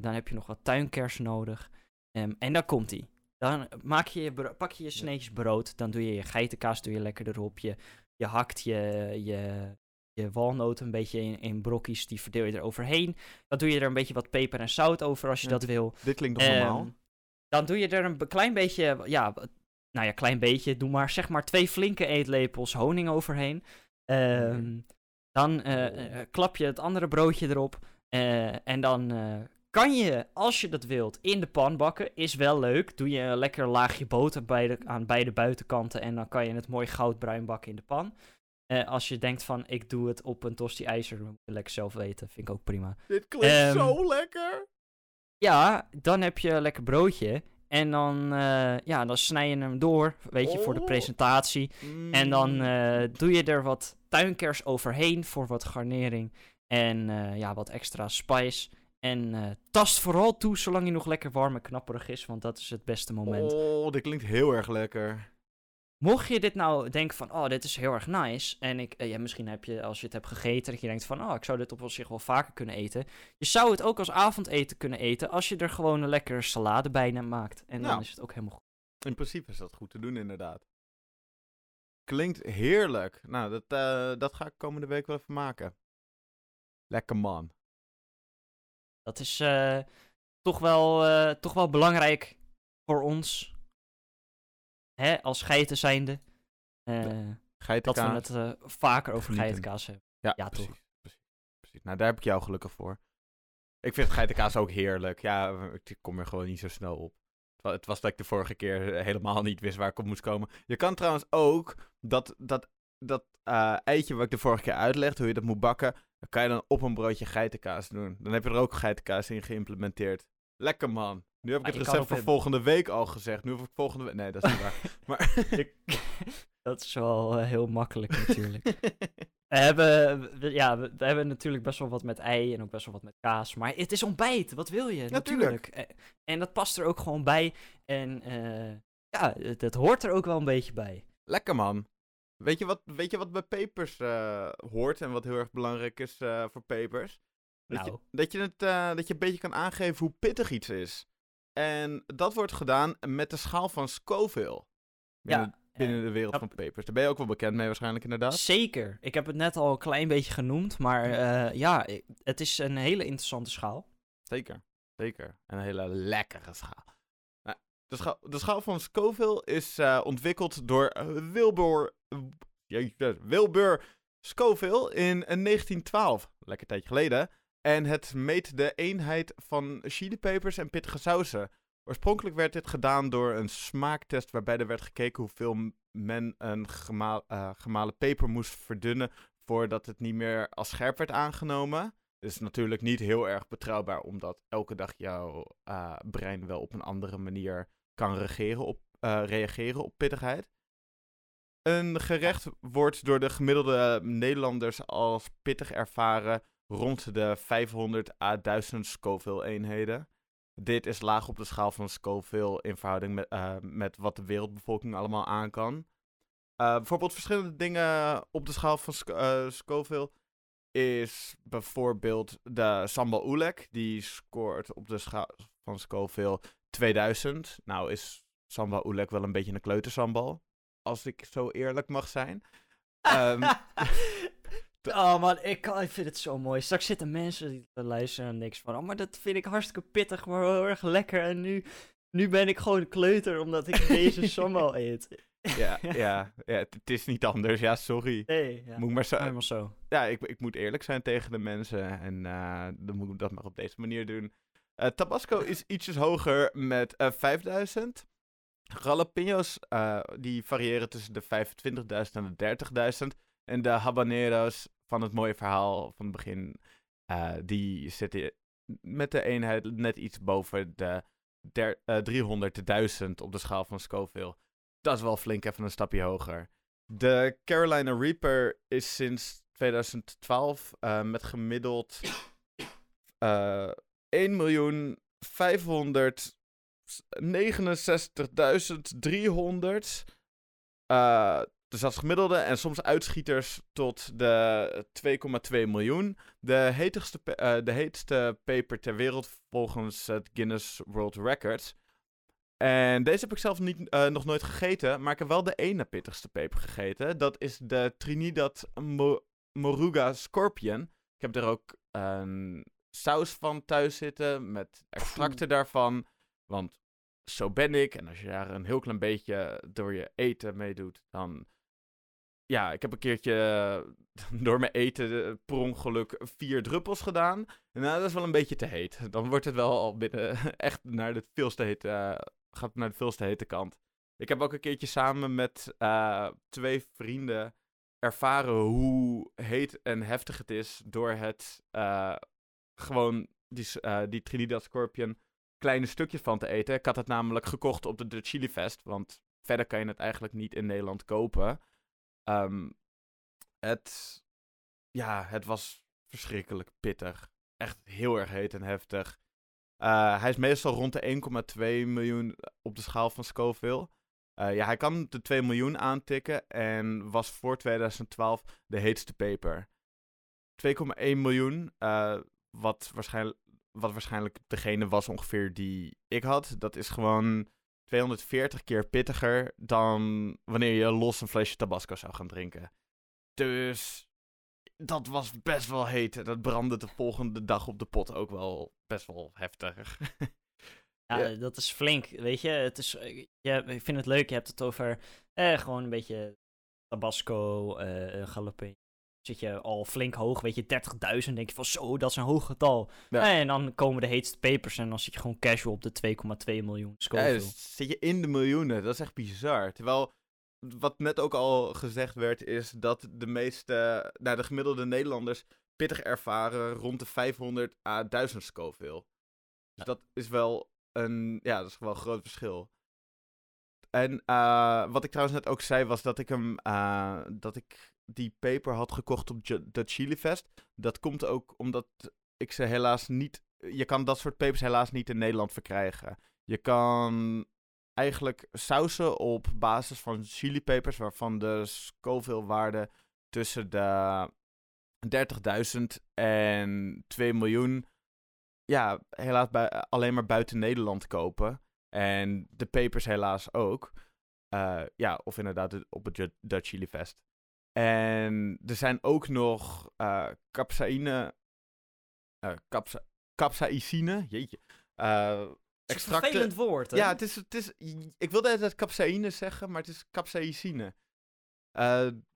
dan heb je nog wat tuinkers nodig. Ehm, en dan komt ie. Dan maak je je pak je je sneetjes brood. Dan doe je je geitenkaas doe je lekker erop. Je, je hakt je, je, je walnoten een beetje in, in brokjes. Die verdeel je er overheen. Dan doe je er een beetje wat peper en zout over als je Ja. dat wil. Dit klinkt nog normaal. Ehm, dan doe je er een klein beetje, ja, nou ja, klein beetje. Doe maar zeg maar twee flinke eetlepels honing overheen. Ehm, Dan eh, eh, klap je het andere broodje erop. eh, en dan kan je, als je dat wilt, in de pan bakken. Is wel leuk. Doe je een lekker laagje boter bij de, aan beide buitenkanten. En dan kan je het mooi goudbruin bakken in de pan. Eh, als je dengt van, ik doe het op een tosti ijzer. Dan moet je lekker zelf weten. Vind ik ook prima. Dit klinkt ehm, zo lekker. Ja, dan heb je een lekker broodje. En dan, eh, ja, dan snij je hem door, weet je, voor de Oh. presentatie. En dan Mm. eh, doe je er wat tuinkers overheen voor wat garnering. En ja, wat extra spice. En tast vooral toe zolang hij nog lekker warm en knapperig is, want dat is het beste moment. Oh, dit klinkt heel erg lekker. Mocht je dit nou denken van, oh, dit is heel erg nice. En ik, eh, ja, misschien heb je, als je het hebt gegeten, dat je denkt van, oh, ik zou dit op zich wel vaker kunnen eten. Je zou het ook als avondeten kunnen eten als je er gewoon een lekkere salade bij maakt. En dan Ja. is het ook helemaal goed. In principe is dat goed te doen, inderdaad. Klinkt heerlijk. Nou, dat, eh, dat ga ik komende week wel even maken. Lekker man. Dat is eh, toch, wel, toch wel belangrijk voor ons. Hè, als geiten zijnde. eh, dat we het eh, vaker over Genieten. geitenkaas hebben. Ja, Ja, precies, toch. Precies, precies. Nou, daar heb ik jou gelukkig voor. Ik vind geitenkaas ook heerlijk. Ja, ik kom er gewoon niet zo snel op. Het wa- Het was dat ik de vorige keer eh, helemaal niet wist waar ik op moest komen. Je kan trouwens ook dat, dat, dat eitje wat ik de vorige keer uitlegde, hoe je dat moet bakken, dan kan je dan op een broodje geitenkaas doen. Dan heb je er ook geitenkaas in geïmplementeerd. Lekker man. Nu heb ik Maar het recept voor volgende week al gezegd. Nu heb ik volgende week... Nee, dat is niet waar. Maar... dat is wel eh, heel makkelijk natuurlijk. We hebben, we- ja, we, we hebben natuurlijk best wel wat met ei en ook best wel wat met kaas. Maar het is ontbijt, wat wil je? Natuurlijk. Eh, En dat past er ook gewoon bij. En eh, ja, het, het hoort er ook wel een beetje bij. Lekker man. Weet je wat, weet je wat bij pepers eh, hoort en wat heel erg belangrijk is voor pepers? Dat, Nou. je, dat, je het, dat je een beetje kan aangeven hoe pittig iets is. En dat wordt gedaan met de schaal van Scoville. Binnen, Ja, binnen de wereld ja. van pepers. Daar ben je ook wel bekend mee waarschijnlijk inderdaad. Zeker. Ik heb het net al een klein beetje genoemd, maar eh, ja, het is een hele interessante schaal. Zeker. zeker. En een hele lekkere schaal. Nou, de, schaal de schaal van Scoville is uh, ontwikkeld door eh, Wilbur, Wilbur Scoville in 1912. Lekker tijdje geleden. En het meet de eenheid van chilipepers en pittige sausen. Oorspronkelijk werd dit gedaan door een smaaktest waarbij er werd gekeken hoeveel men een uh, gemalen peper moest verdunnen voordat het niet meer als scherp werd aangenomen. Dus natuurlijk niet heel erg betrouwbaar, omdat elke dag jouw uh, brein wel op een andere manier kan reageren op, uh, reageren op pittigheid. Een gerecht wordt door de gemiddelde Nederlanders als pittig ervaren rond de 500 à 1000 Scoville-eenheden. Dit is laag op de schaal van Scoville in verhouding met, uh, met wat de wereldbevolking allemaal aan kan. Uh, bijvoorbeeld verschillende dingen op de schaal van Sc uh, Scoville is bijvoorbeeld de Sambal Oelek. Die scoort op de schaal van Scoville 2000. Nou is Sambal Oelek wel een beetje een kleutersambal. Als ik zo eerlijk mag zijn. um, Oh man, ik, kan, ik vind het zo mooi. Straks zitten mensen die luisteren en niks van. Oh, maar dat vind ik hartstikke pittig, maar heel erg lekker. En nu, nu ben ik gewoon kleuter omdat ik deze sambal eet. ja, ja, ja, het is niet anders. Ja, sorry. Nee, ja. Moet maar zo, helemaal zo. Ja, ik, ik moet eerlijk zijn tegen de mensen. En uh, dan moet ik dat maar op deze manier doen. Uh, Tabasco is ietsjes hoger met uh, 5000. Jalapenos die variëren tussen de 25.000 en de 30.000. En de habanero's van het mooie verhaal van het begin, uh, die zitten met de eenheid net iets boven de der, uh, 300, de 1000 op de schaal van Scoville. Dat is wel flink even een stapje hoger. De Carolina Reaper is sinds 2012 uh, met gemiddeld uh, 1 miljoen 569.300 uh, dus dat is gemiddelde en soms uitschieters tot de 2,2 miljoen. De heetste, uh, de heetste paper ter wereld volgens het Guinness World Records. En deze heb ik zelf niet, uh, nog nooit gegeten, maar ik heb wel de ene pittigste peper gegeten. Dat is de Trinidad Mo Moruga Scorpion. Ik heb er ook een saus van thuis zitten met extracten daarvan. Want zo ben ik. En als je daar een heel klein beetje door je eten mee doet, dan ja, ik heb een keertje door mijn eten per ongeluk vier druppels gedaan. Nou, dat is wel een beetje te heet. Dan wordt het wel al binnen echt naar de veelste hete, uh, gaat naar de veelste hete kant. Ik heb ook een keertje samen met twee vrienden ervaren hoe heet en heftig het is door het gewoon die, die Trinidad Scorpion kleine stukjes van te eten. Ik had het namelijk gekocht op de, de Chili Fest, want verder kan je het eigenlijk niet in Nederland kopen. Um, het, ja, het was verschrikkelijk pittig. Echt heel erg heet en heftig. Uh, hij is meestal rond de 1,2 miljoen op de schaal van Scoville. Uh, ja, hij kan de 2 miljoen aantikken en was voor 2012 de heetste peper. 2,1 miljoen, wat, waarschijnlijk, wat waarschijnlijk degene was ongeveer die ik had. Dat is gewoon 240 keer pittiger dan wanneer je los een flesje tabasco zou gaan drinken. Dus dat was best wel heet. Dat brandde de volgende dag op de pot ook wel best wel heftig. ja, ja, dat is flink. Weet je, het is, ja, ik vind het leuk. Je hebt het over eh, gewoon een beetje tabasco, uh, jalapeno zit je al flink hoog, weet je, 30.000, denk je van zo, dat is een hoog getal. Ja. En dan komen de heetste papers en dan zit je gewoon casual op de 2,2 miljoen Scoville. Ja, dus zit je in de miljoenen, dat is echt bizar. Terwijl, wat net ook al gezegd werd, is dat de meeste, nou de gemiddelde Nederlanders pittig ervaren rond de 500 à 1000 Scoville. Dus ja. dat is wel een, ja, dat is wel een groot verschil. En uh, wat ik trouwens net ook zei, was dat ik hem, uh, dat ik die paper had gekocht op de Chili Fest. Dat komt ook omdat ik ze helaas niet. Je kan dat soort papers helaas niet in Nederland verkrijgen. Je kan eigenlijk sausen op basis van chilipepers, waarvan de Scoville-waarde tussen de 30.000 en 2 miljoen. Ja, helaas alleen maar buiten Nederland kopen. En de papers helaas ook. Uh, ja, of inderdaad op het Dutch Chili Fest. En er zijn ook nog uh, capsaïne. Uh, capsa capsaïcine, jeetje. Het is een extracten. vervelend woord, hè? Ja, het is, het is, ik wilde het capsaïne zeggen, maar het is capsaïcine.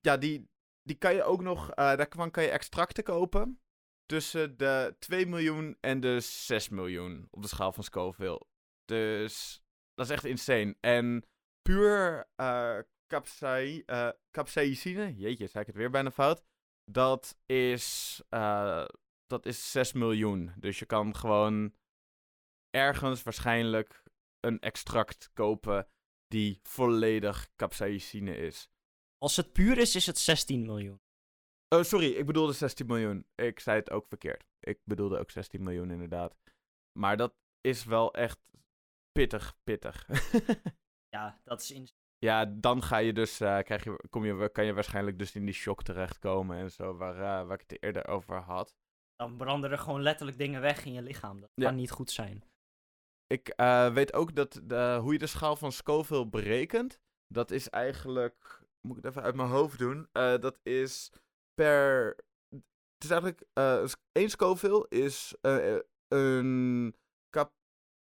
Ja, die, die kan je ook nog, daarvan kan je extracten kopen. Tussen de 2 miljoen en de 6 miljoen op de schaal van Scoville. Dus dat is echt insane. En puur capsaï, eh, capsaïcine, jeetje, zei ik het weer bijna fout. Dat is, eh, dat is 6 miljoen. Dus je kan gewoon ergens waarschijnlijk een extract kopen die volledig capsaïcine is. Als het puur is, is het 16 miljoen. Oh, sorry, ik bedoelde 16 miljoen. Ik zei het ook verkeerd. Ik bedoelde ook 16 miljoen inderdaad. Maar dat is wel echt pittig, pittig. Ja, dat is in... ja, dan ga je dus, eh, krijg je, kom je, kan je waarschijnlijk dus in die shock terechtkomen en zo, waar, eh, waar ik het eerder over had. Dan branden er gewoon letterlijk dingen weg in je lichaam. Dat Ja. kan niet goed zijn. Ik eh, weet ook dat de, hoe je de schaal van Scoville berekent. Dat is eigenlijk. Moet ik het even uit mijn hoofd doen? Dat is per. Het is eigenlijk. eh één Scoville is een cap,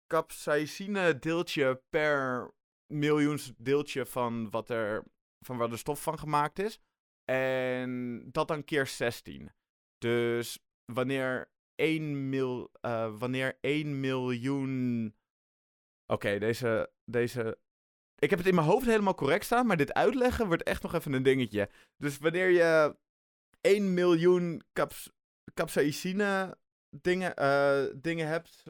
capsaicine deeltje per miljoens deeltje van wat er. van waar de stof van gemaakt is. En dat dan keer 16. Dus wanneer 1 mil, eh, wanneer 1 miljoen. Oké, deze, deze. Ik heb het in mijn hoofd helemaal correct staan, maar dit uitleggen wordt echt nog even een dingetje. Dus wanneer je 1 miljoen caps, capsaicine dingen, eh, dingen hebt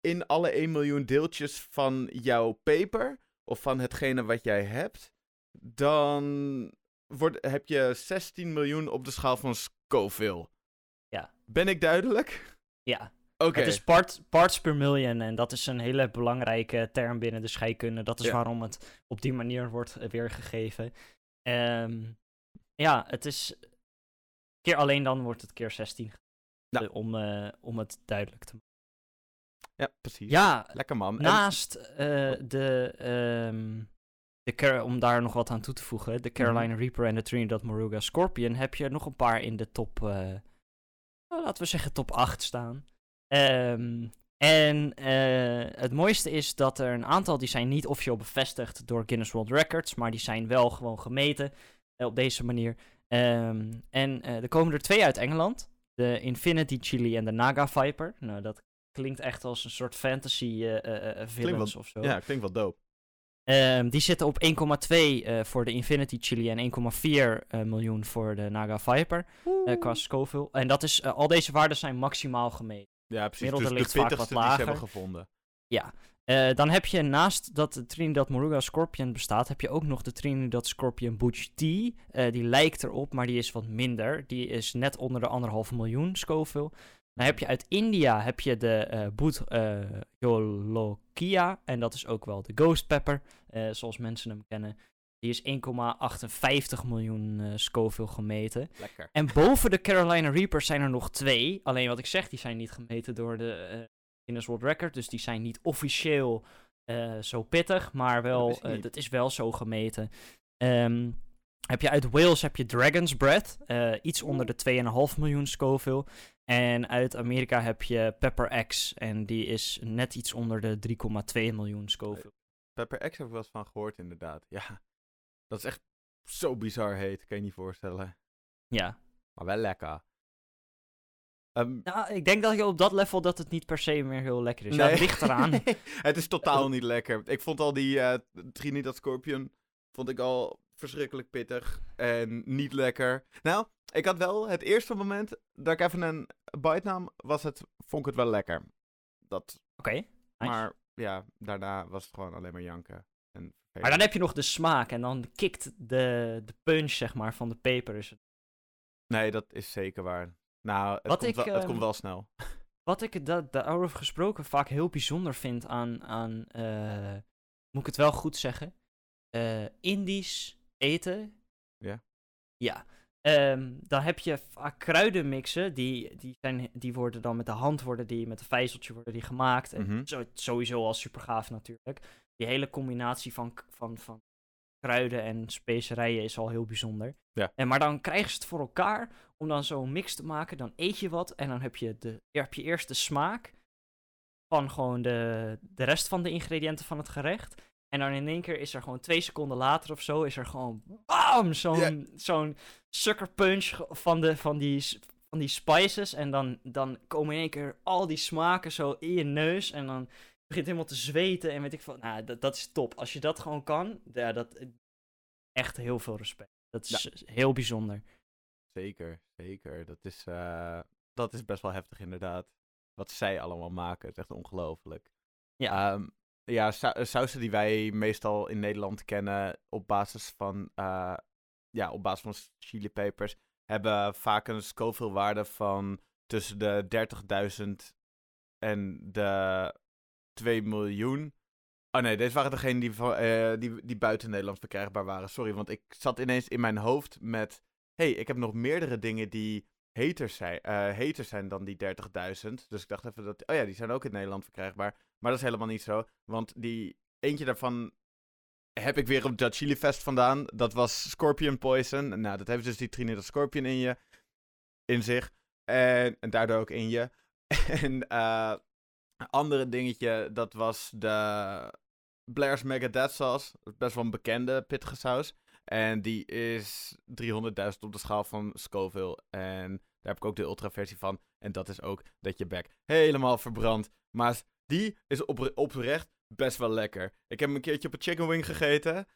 in alle 1 miljoen deeltjes van jouw paper, of van hetgene wat jij hebt, dan wordt, heb je 16 miljoen op de schaal van Scoville. Ja. Ben ik duidelijk? Ja, Oké. het is part, parts per million en dat is een hele belangrijke term binnen de scheikunde. Dat is Ja. waarom het op die manier wordt weergegeven. Ehm, ja, het is... Keer alleen dan wordt het keer 16. Ja. Eh, om, eh, om het duidelijk te maken. Ja, precies. Ja, Lekker man. Naast eh, de, ehm, de om daar nog wat aan toe te voegen, de Carolina Reaper en de Trinidad Moruga Scorpion, heb je nog een paar in de top, eh, nou, laten we zeggen top 8 staan. Ehm, en eh, het mooiste is dat er een aantal, die zijn niet officieel bevestigd door Guinness World Records, maar die zijn wel gewoon gemeten op deze manier. Ehm, en er komen er twee uit Engeland, de Infinity Chili en de Naga Viper. Nou, dat klinkt echt als een soort fantasy eh, eh, villains wel- of zo. Ja, klinkt wel dope. Ehm, die zitten op 1,2 eh, voor de Infinity Chili en 1,4 eh, miljoen voor de Naga Viper qua Scoville. En dat is, al deze waarden zijn maximaal gemeten. Ja, precies. Dus ligt de vaak wat die ze lager. hebben gevonden. Eh, dan heb je naast dat de Trinidad Moruga Scorpion bestaat, heb je ook nog de Trinidad Scorpion Butch T. Die lijkt erop, maar die is wat minder. Die is net onder de anderhalve miljoen Scoville. Dan heb je uit India heb je de eh Boet eh, Jolokia. En dat is ook wel de Ghost Pepper, eh, zoals mensen hem kennen. Die is 1,58 miljoen eh Scoville gemeten. Lekker. En boven de Carolina Reapers zijn er nog twee. Alleen wat ik zeg, die zijn niet gemeten door de Guinness World Record. Dus die zijn niet officieel zo pittig. Maar Dat wel, niet. dat is wel zo gemeten. Ehm, heb je uit Wales heb je Dragon's Breath. eh, iets onder de 2,5 miljoen Scoville. En uit Amerika heb je Pepper X. En die is net iets onder de 3,2 miljoen Scoville. Pepper X heb ik wel eens van gehoord, inderdaad. Ja. Dat is echt zo bizar heet. Kan je niet voorstellen. Ja. Maar wel lekker. Ehm, Nou, ik denk dat je op dat level dat het niet per se meer heel lekker is. Ja, nee. het ligt eraan. het is totaal niet lekker. Ik vond al die eh Trinidad Scorpion vond ik al verschrikkelijk pittig en niet lekker. Nou, ik had wel het eerste moment dat ik even een bite nam, was het, vond ik het wel lekker. Dat, Oké. nice. Maar ja, daarna was het gewoon alleen maar janken. En Maar dan heb je nog de smaak en dan kikt de, de punch, zeg maar, van de peper. Dus Nee, dat is zeker waar. Nou, het, Wat komt, ik, wel, het ehm, komt wel snel. wat ik da daarover gesproken vaak heel bijzonder vind aan, aan eh, moet ik het wel goed zeggen, eh, Indisch eten. Ja. Ja. Ehm, dan heb je vaak kruidenmixen, die, die, zijn, die worden dan met de hand worden die, met een vijzeltje worden die gemaakt. En Mhm. zo, sowieso al super gaaf natuurlijk. Die hele combinatie van, van, van kruiden en specerijen is al heel bijzonder. Ja. En, maar dan krijgen ze het voor elkaar om dan zo'n mix te maken. Dan eet je wat en dan heb je, de, heb je eerst de smaak. van gewoon de, de rest van de ingrediënten van het gerecht. En dan in één keer is er gewoon twee seconden later of zo, is er gewoon bam! Zo'n Ja. zo'n sucker punch van, de, van, die, van die spices. En dan, dan komen in één keer al die smaken zo in je neus. En dan begint helemaal te zweten. En weet ik van, nou, dat, dat is top. Als je dat gewoon kan, ja, dat, echt heel veel respect. Dat is heel bijzonder. Zeker, zeker. Dat is, eh, dat is best wel heftig inderdaad. Wat zij allemaal maken, het is echt ongelooflijk. Ja. Ehm, ja, eh, sausen die wij meestal in Nederland kennen op basis van, eh, ja, op basis van chilipepers, hebben vaak een Scoville-waarde van tussen de 30.000 en de 2 miljoen. Oh nee, deze waren degene die, van- eh, die, die buiten Nederland verkrijgbaar waren. Sorry, want ik zat ineens in mijn hoofd met... hey, ik heb nog meerdere dingen die heter zijn, eh, heter zijn dan die 30.000. Dus ik dacht even dat... Oh ja, die zijn ook in Nederland verkrijgbaar. Maar dat is helemaal niet zo. Want die eentje daarvan heb ik weer op dat Chili Fest vandaan. Dat was Scorpion Poison. Nou, dat heeft dus die Trinidad Scorpion in je. In zich. En, en daardoor ook in je. En eh, andere dingetje, dat was de Blair's Mega Death Sauce. Best wel een bekende pittige saus. En die is 300.000 op de schaal van Scoville. En daar heb ik ook de ultra versie van. En dat is ook dat je bek helemaal verbrandt. Maar die is op, oprecht best wel lekker. Ik heb hem een keertje op een chicken wing gegeten.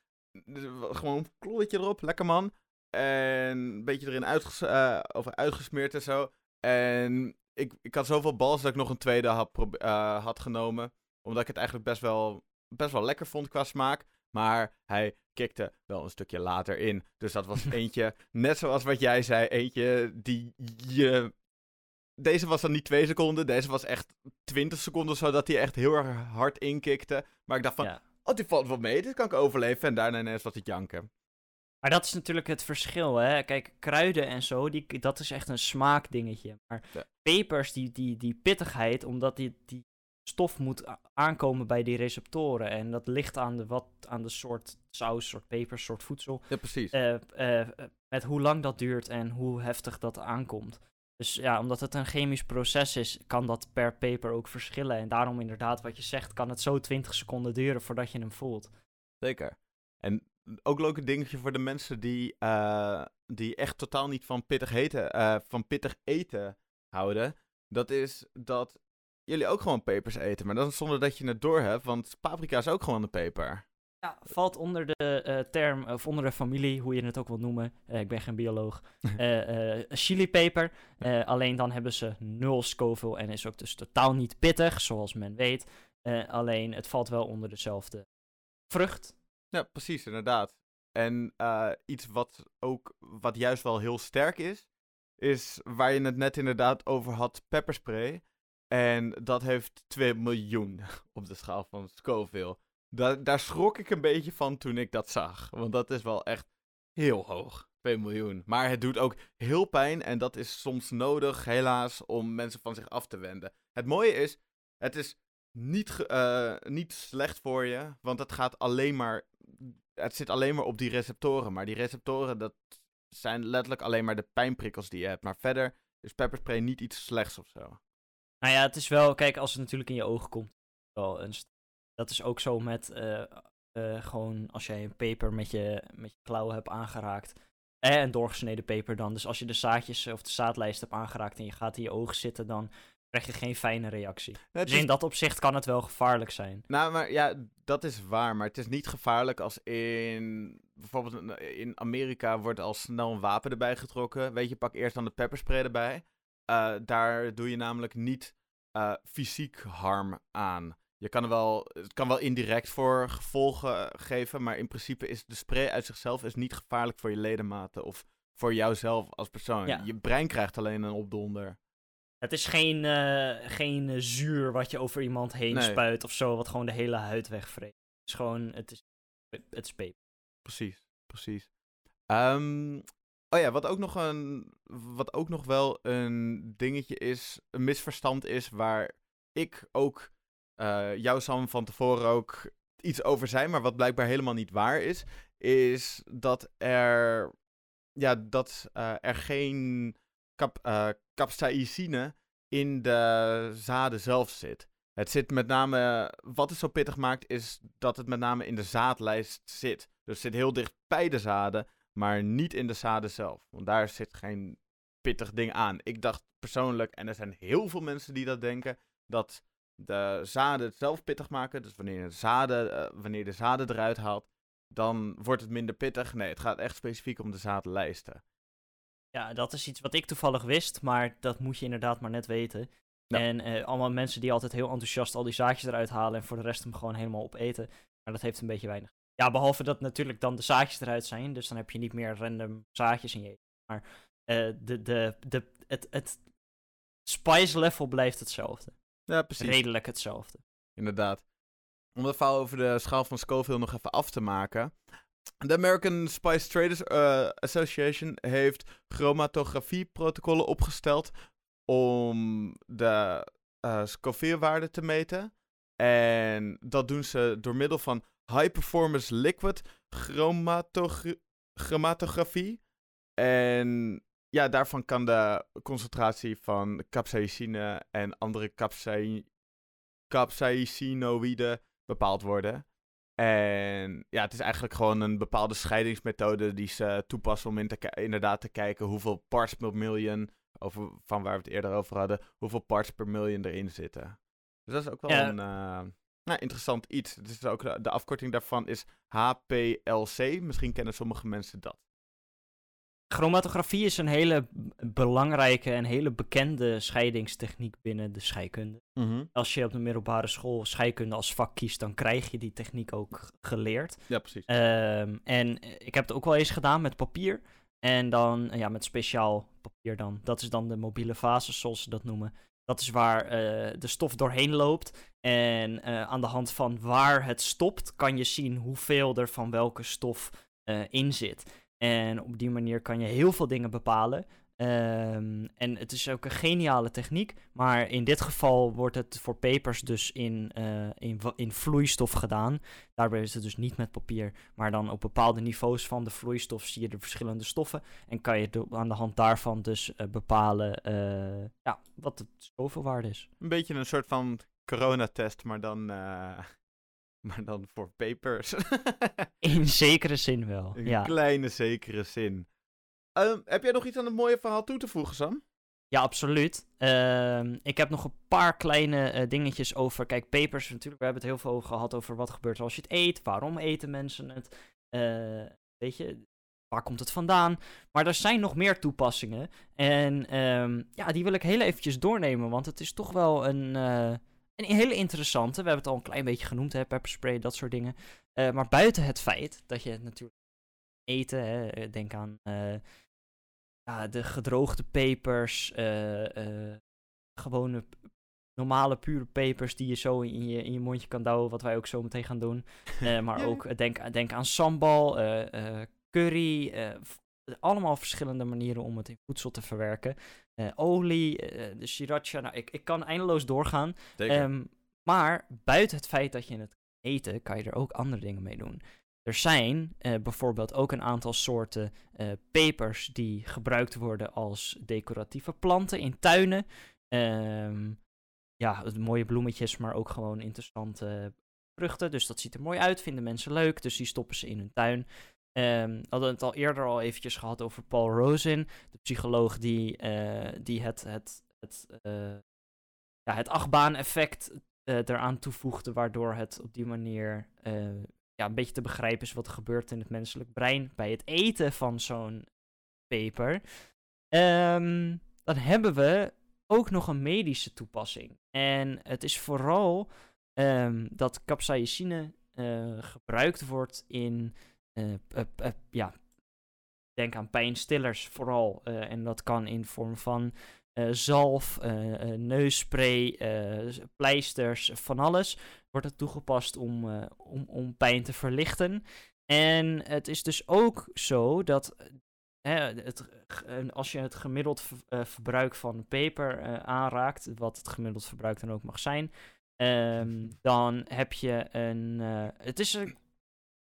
Dus Gewoon een klolletje erop, lekker man. En een beetje erin eh, over uitgesmeerd en zo. En ik, ik had zoveel bals dat ik nog een tweede had, eh, had genomen. Omdat ik het eigenlijk best wel, best wel lekker vond qua smaak. Maar hij kikte wel een stukje later in. Dus dat was eentje, net zoals wat jij zei, eentje die je... Deze was dan niet twee seconden, deze was echt 20 seconden, zodat hij echt heel erg hard inkikte. Maar ik dacht van, Ja. oh, die valt wel mee, dit kan ik overleven. En daarna ineens was het janken. Maar dat is natuurlijk het verschil, hè. Kijk, kruiden en zo, die, dat is echt een smaakdingetje. Maar Ja. pepers, die, die, die pittigheid, omdat die, die stof moet aankomen bij die receptoren. En dat ligt aan de, wat, aan de soort saus, soort pepers, soort voedsel. Ja, precies. Eh, eh, met hoe lang dat duurt en hoe heftig dat aankomt. Dus ja, omdat het een chemisch proces is, kan dat per peper ook verschillen. En daarom inderdaad, wat je zegt, kan het zo 20 seconden duren voordat je hem voelt. Zeker. En ook leuk een dingetje voor de mensen die, eh, die echt totaal niet van pittig, eten, eh, van pittig eten houden. Dat is dat jullie ook gewoon pepers eten. Maar dan zonder dat je het door hebt, want paprika is ook gewoon een peper. Ja, valt onder de eh, term, of onder de familie, hoe je het ook wilt noemen. Eh, ik ben geen bioloog. Eh chilipeper. Alleen dan hebben ze nul Scoville en is ook dus totaal niet pittig, zoals men weet. Alleen het valt wel onder dezelfde vrucht. Ja, precies, inderdaad. En iets wat ook, wat juist wel heel sterk is, is waar je het net inderdaad over had, pepperspray. En dat heeft 2 miljoen op de schaal van Scoville. Da daar schrok ik een beetje van toen ik dat zag. Want dat is wel echt heel hoog. 2 miljoen. Maar het doet ook heel pijn en dat is soms nodig, helaas, om mensen van zich af te wenden. Het mooie is, het is niet, eh, niet slecht voor je, want het gaat alleen maar. Het zit alleen maar op die receptoren. Maar die receptoren, dat zijn letterlijk alleen maar de pijnprikkels die je hebt. Maar verder is pepperspray niet iets slechts of zo. Nou ja, het is wel, kijk, als het natuurlijk in je ogen komt, wel een dat is ook zo met, eh, eh, gewoon als jij een peper met je, met je klauwen hebt aangeraakt. Eh, een doorgesneden peper dan. Dus als je de zaadjes of de zaadlijst hebt aangeraakt en je gaat in je ogen zitten, dan krijg je geen fijne reactie. Het Dus is- in dat opzicht kan het wel gevaarlijk zijn. Nou, maar ja, dat is waar. Maar het is niet gevaarlijk als in. Bijvoorbeeld in Amerika wordt al snel een wapen erbij getrokken. Weet je, pak eerst dan de pepperspray erbij. Eh, daar doe je namelijk niet eh, fysiek harm aan. Je kan er wel, het kan wel indirect voor gevolgen geven, maar in principe is de spray uit zichzelf is niet gevaarlijk voor je ledematen of voor jouzelf als persoon. Ja. Je brein krijgt alleen een opdonder. Het is geen, eh, geen eh, zuur wat je over iemand heen Nee. spuit of zo, wat gewoon de hele huid wegvreet. Het is gewoon, het is, het is. Precies, precies. Ehm, oh ja, wat ook, nog een, wat ook nog wel een dingetje is, een misverstand is, waar ik ook eh jou Sam van tevoren ook iets over zei, maar wat blijkbaar helemaal niet waar is, is dat er, ja, dat eh, er geen cap, eh, capsaïcine in de zaden zelf zit. Het zit met name, wat het zo pittig maakt, is dat het met name in de zaadlijst zit. Dus het zit heel dicht bij de zaden, maar niet in de zaden zelf. Want daar zit geen pittig ding aan. Ik dacht persoonlijk, en er zijn heel veel mensen die dat denken, dat de zaden het zelf pittig maken. Dus wanneer je de zaden, eh, wanneer de zaden eruit haalt, dan wordt het minder pittig. Nee, het gaat echt specifiek om de zaadlijsten. Ja, dat is iets wat ik toevallig wist, maar dat moet je inderdaad maar net weten. Ja. En eh, allemaal mensen die altijd heel enthousiast al die zaadjes eruit halen en voor de rest hem gewoon helemaal opeten. Maar dat heeft een beetje weinig. Ja, behalve dat natuurlijk dan de zaadjes eruit zijn, dus dan heb je niet meer random zaadjes in je eten. Maar eh, de, de, de, het, het spice level blijft hetzelfde. Ja, precies. Redelijk hetzelfde. Inderdaad. Om dat verhaal over de schaal van Scoville nog even af te maken. De American Spice Traders eh, Association heeft chromatografieprotocollen opgesteld om de eh Scoville-waarde te meten. En dat doen ze door middel van high performance liquid chromatogra- chromatografie. En ja, daarvan kan de concentratie van capsaicine en andere capsaicinoïden bepaald worden. En ja, het is eigenlijk gewoon een bepaalde scheidingsmethode die ze toepassen om in te inderdaad te kijken hoeveel parts per million, over, van waar we het eerder over hadden, hoeveel parts per million erin zitten. Dus dat is ook wel Ja. een eh, nou, interessant iets. Het is ook, de, de afkorting daarvan is HPLC. Misschien kennen sommige mensen dat. Chromatografie is een hele belangrijke en hele bekende scheidingstechniek binnen de scheikunde. Als je op de middelbare school scheikunde als vak kiest, dan krijg je die techniek ook geleerd. Ja, precies. Ehm, en eh, ik heb het ook wel eens gedaan met papier. En dan, eh, ja, met speciaal papier dan. Dat is dan de mobiele fase, zoals ze dat noemen. Dat is waar eh, de stof doorheen loopt. En eh, aan de hand van waar het stopt, kan je zien hoeveel er van welke stof eh, in zit. En op die manier kan je heel veel dingen bepalen. Ehm, en het is ook een geniale techniek. Maar in dit geval wordt het voor papers dus in, eh, in, in vloeistof gedaan. Daarbij is het dus niet met papier. Maar dan op bepaalde niveaus van de vloeistof zie je de verschillende stoffen. En kan je aan de hand daarvan dus eh, bepalen eh, ja, wat de stofelwaarde is. Een beetje een soort van coronatest, maar dan, maar dan voor papers. In zekere zin wel. Een Ja. kleine zekere zin. Ehm, heb jij nog iets aan het mooie verhaal toe te voegen, Sam? Ja, absoluut. Ehm, ik heb nog een paar kleine eh, dingetjes over. Kijk, papers natuurlijk. We hebben het heel veel gehad over wat gebeurt als je het eet. Waarom eten mensen het? Eh, weet je, waar komt het vandaan? Maar er zijn nog meer toepassingen. En ehm, ja, die wil ik heel eventjes doornemen. Want het is toch wel een, eh, een hele interessante. We hebben het al een klein beetje genoemd, hè, pepperspray, dat soort dingen. Maar buiten het feit dat je het natuurlijk eten, hè, eh, denk aan eh, ja, de gedroogde pepers, eh, gewone normale pure pepers die je zo in je, in je mondje kan douwen, wat wij ook zo meteen gaan doen. Maar Ja. ook denk, denk aan sambal, curry, allemaal verschillende manieren om het in voedsel te verwerken. Olie, de sriracha, nou, ik, ik kan eindeloos doorgaan. Ehm, maar buiten het feit dat je het kan eten, kan je er ook andere dingen mee doen. Er zijn eh, bijvoorbeeld ook een aantal soorten eh, pepers die gebruikt worden als decoratieve planten in tuinen. Ehm, ja, mooie bloemetjes, maar ook gewoon interessante vruchten. Dus dat ziet er mooi uit, vinden mensen leuk, dus die stoppen ze in hun tuin. Ehm, we hadden het al eerder al eventjes gehad over Paul Rosen, de psycholoog die, eh, die het, het, het, ja, het achtbaan-effect eraan toevoegde, waardoor het op die manier ja, een beetje te begrijpen is wat er gebeurt in het menselijk brein bij het eten van zo'n peper. Ehm, dan hebben we ook nog een medische toepassing. En het is vooral ehm, dat capsaicine eh, gebruikt wordt in, eh, eh, ja, denk aan pijnstillers vooral. en dat kan in vorm van eh, zalf, eh, eh, neusspray, pleisters, van alles. Wordt het toegepast om, om, om pijn te verlichten. En het is dus ook zo dat het, als je het gemiddeld ver- verbruik van peper aanraakt, wat het gemiddeld verbruik dan ook mag zijn, ehm, dan heb je een. het is een,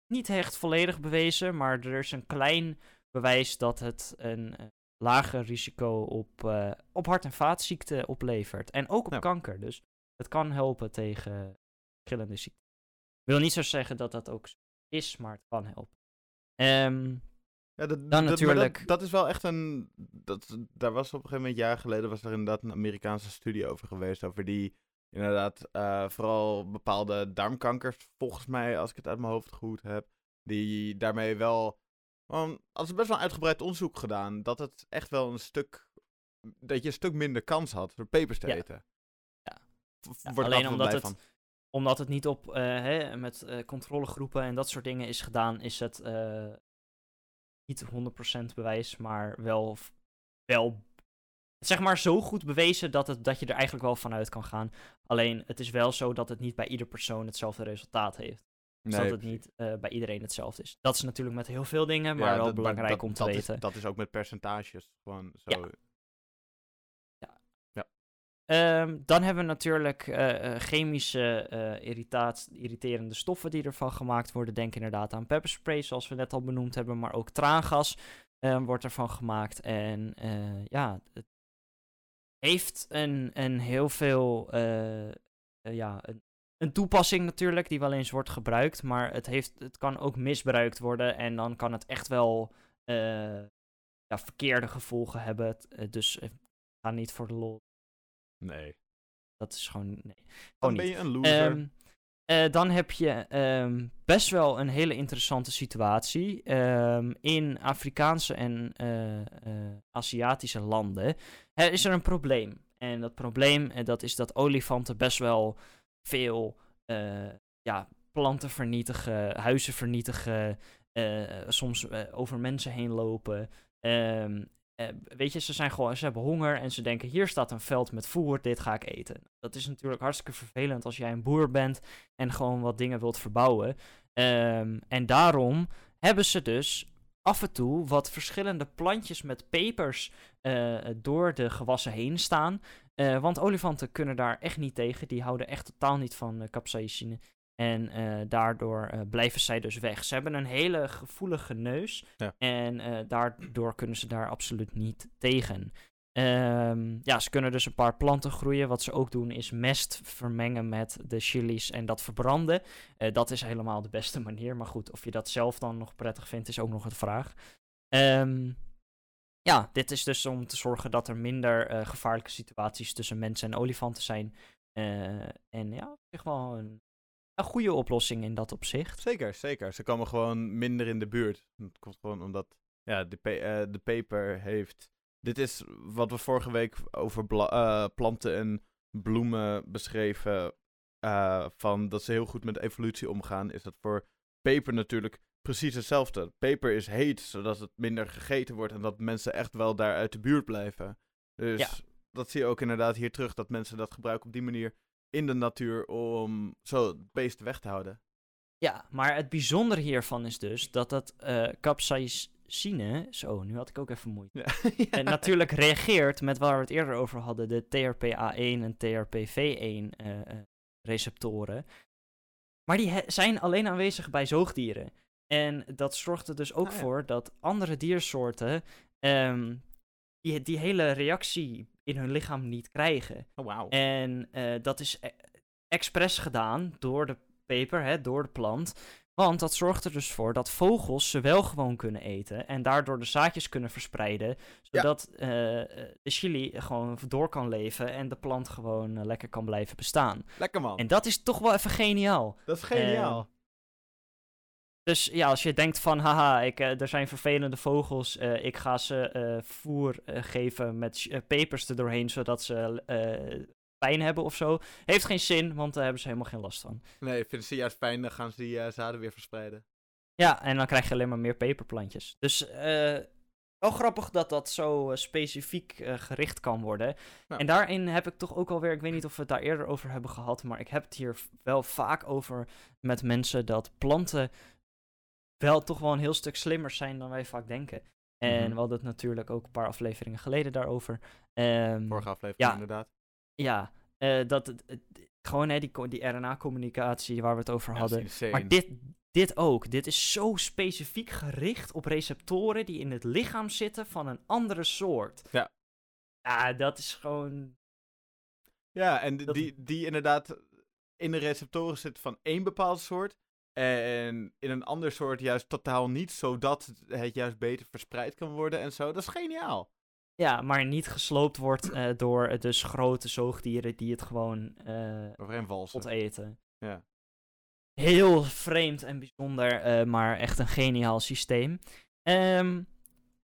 niet echt volledig bewezen, maar er is een klein bewijs dat het een lager risico op, eh, op hart- en vaatziekten oplevert. En ook op Nou. kanker. Dus Het kan helpen tegen verschillende ziekten. Ik wil niet zo zeggen dat dat ook is, maar het kan helpen. Ehm, Ja, dat, Dan dat- natuurlijk- Dat, dat is wel echt een. Dat, daar was op een gegeven moment, jaar geleden, was er inderdaad een Amerikaanse studie over geweest. Over die inderdaad eh, vooral bepaalde darmkankers, volgens mij, als ik het uit mijn hoofd goed heb. Die daarmee wel. Hadden ze best wel een uitgebreid onderzoek gedaan. Dat het echt wel een stuk. Dat je een stuk minder kans had door pepers te Ja. eten. Ja. Ja, alleen omdat het- van. omdat het niet op, eh, hè, met eh, controlegroepen en dat soort dingen is gedaan, is het eh, niet 100% bewijs, maar wel, wel zeg maar zo goed bewezen dat, het, dat je er eigenlijk wel vanuit kan gaan. Alleen het is wel zo dat het niet bij ieder persoon hetzelfde resultaat heeft. Nee, dat het niet eh, bij iedereen hetzelfde is. Dat is natuurlijk met heel veel dingen, maar Ja, wel dat- belangrijk dat- om te dat weten. Is, dat is ook met percentages. Gewoon zo. Ja. Ehm, dan hebben we natuurlijk eh, eh, chemische irritaat, irriterende stoffen die ervan gemaakt worden. Denk inderdaad aan pepperspray, zoals we net al benoemd hebben, maar ook traangas eh, wordt ervan gemaakt. En ja, het heeft een, een heel veel, ja, een, een toepassing natuurlijk, die wel eens wordt gebruikt, maar het, heeft, het kan ook misbruikt worden en dan kan het echt wel eh, ja, verkeerde gevolgen hebben. Eh, dus eh, ga niet voor de lol Nee. dat is gewoon. Nee. Dan ben je een loser. Ehm, eh, dan heb je ehm, best wel een hele interessante situatie. ehm, in Afrikaanse en Aziatische landen hè, is er een probleem. En dat probleem dat is dat olifanten best wel veel eh, ja, planten vernietigen, huizen vernietigen, eh, soms eh, over mensen heen lopen. Ehm, eh, weet je, ze, zijn gewoon, ze hebben honger en ze denken: hier staat een veld met voer, dit ga ik eten. Dat is natuurlijk hartstikke vervelend als jij een boer bent en gewoon wat dingen wilt verbouwen. Ehm, en daarom hebben ze dus af en toe wat verschillende plantjes met pepers door de gewassen heen staan. Eh, want olifanten kunnen daar echt niet tegen. Die houden echt totaal niet van uh, capsaicine. En uh, daardoor blijven zij dus weg. Ze hebben een hele gevoelige neus. Ja. En daardoor kunnen ze daar absoluut niet tegen. Um, ja, ze kunnen dus een paar planten groeien. Wat ze ook doen is mest vermengen met de chilies en dat verbranden. Dat is helemaal de beste manier. Maar goed, of je dat zelf dan nog prettig vindt, is ook nog een vraag. Um, ja, dit is dus om te zorgen dat er minder uh, gevaarlijke situaties tussen mensen en olifanten zijn. Uh, en ja, op zich wel een, een goede oplossing in dat opzicht. Zeker, zeker. Ze komen gewoon minder in de buurt. Het komt gewoon omdat ja, de, pe uh, de peper heeft. Dit is wat we vorige week over planten en bloemen beschreven. Van dat ze heel goed met evolutie omgaan. Is dat voor peper natuurlijk precies hetzelfde. Peper is heet, zodat het minder gegeten wordt. En dat mensen echt wel daar uit de buurt blijven. Dus Ja. dat zie je ook inderdaad hier terug. Dat mensen dat gebruiken op die manier in de natuur. Om zo het beest weg te houden. Ja, maar het bijzondere hiervan is dus dat dat uh, capsaicine, zo, nu had ik ook even moeite, Ja. en natuurlijk reageert met waar we het eerder over hadden, de TRPA1 en TRPV1 uh, uh, receptoren. Maar die zijn alleen aanwezig bij zoogdieren. En dat zorgt er dus ook Ah, ja. voor dat andere diersoorten um, die, die hele reactie in hun lichaam niet krijgen. Oh, wauw. En uh, dat is e expres gedaan door de peper, hè, door de plant. Want dat zorgt er dus voor dat vogels ze wel gewoon kunnen eten. En daardoor de zaadjes kunnen verspreiden. Zodat ja. uh, de chili gewoon door kan leven. En de plant gewoon uh, lekker kan blijven bestaan. Lekker man. En dat is toch wel even geniaal. Dat is geniaal. Dus ja, als je denkt van, haha, ik, uh, er zijn vervelende vogels, uh, ik ga ze uh, voer geven met pepers er doorheen, zodat ze pijn hebben of zo. Heeft geen zin, want daar hebben ze helemaal geen last van. Nee, vinden ze juist fijn, dan gaan ze die zaden weer verspreiden. Ja, en dan krijg je alleen maar meer peperplantjes. Dus wel grappig dat dat zo specifiek gericht kan worden. En daarin heb ik toch ook alweer, ik weet niet of we het daar eerder over hebben gehad, maar ik heb het hier wel vaak over met mensen dat planten wel toch wel een heel stuk slimmer zijn dan wij vaak denken. En Mhm. mm -hmm. we hadden het natuurlijk ook een paar afleveringen geleden daarover. Um, Vorige aflevering ja, inderdaad. Ja, uh, dat het, het, gewoon hè, die, die RNA-communicatie waar we het over Ja, hadden. maar dit, dit ook. Dit is zo specifiek gericht op receptoren die in het lichaam zitten van een andere soort. Ja. Ja, dat is gewoon. Ja, en Dat- die, die inderdaad in de receptoren zit van één bepaald soort. En in een ander soort juist totaal niet, zodat het juist beter verspreid kan worden en zo. Dat is geniaal. Ja, maar niet gesloopt wordt eh, door eh, dus grote zoogdieren die het gewoon eh Overheen walsen. opeten. Ja. Heel vreemd en bijzonder, eh, maar echt een geniaal systeem. Ehm,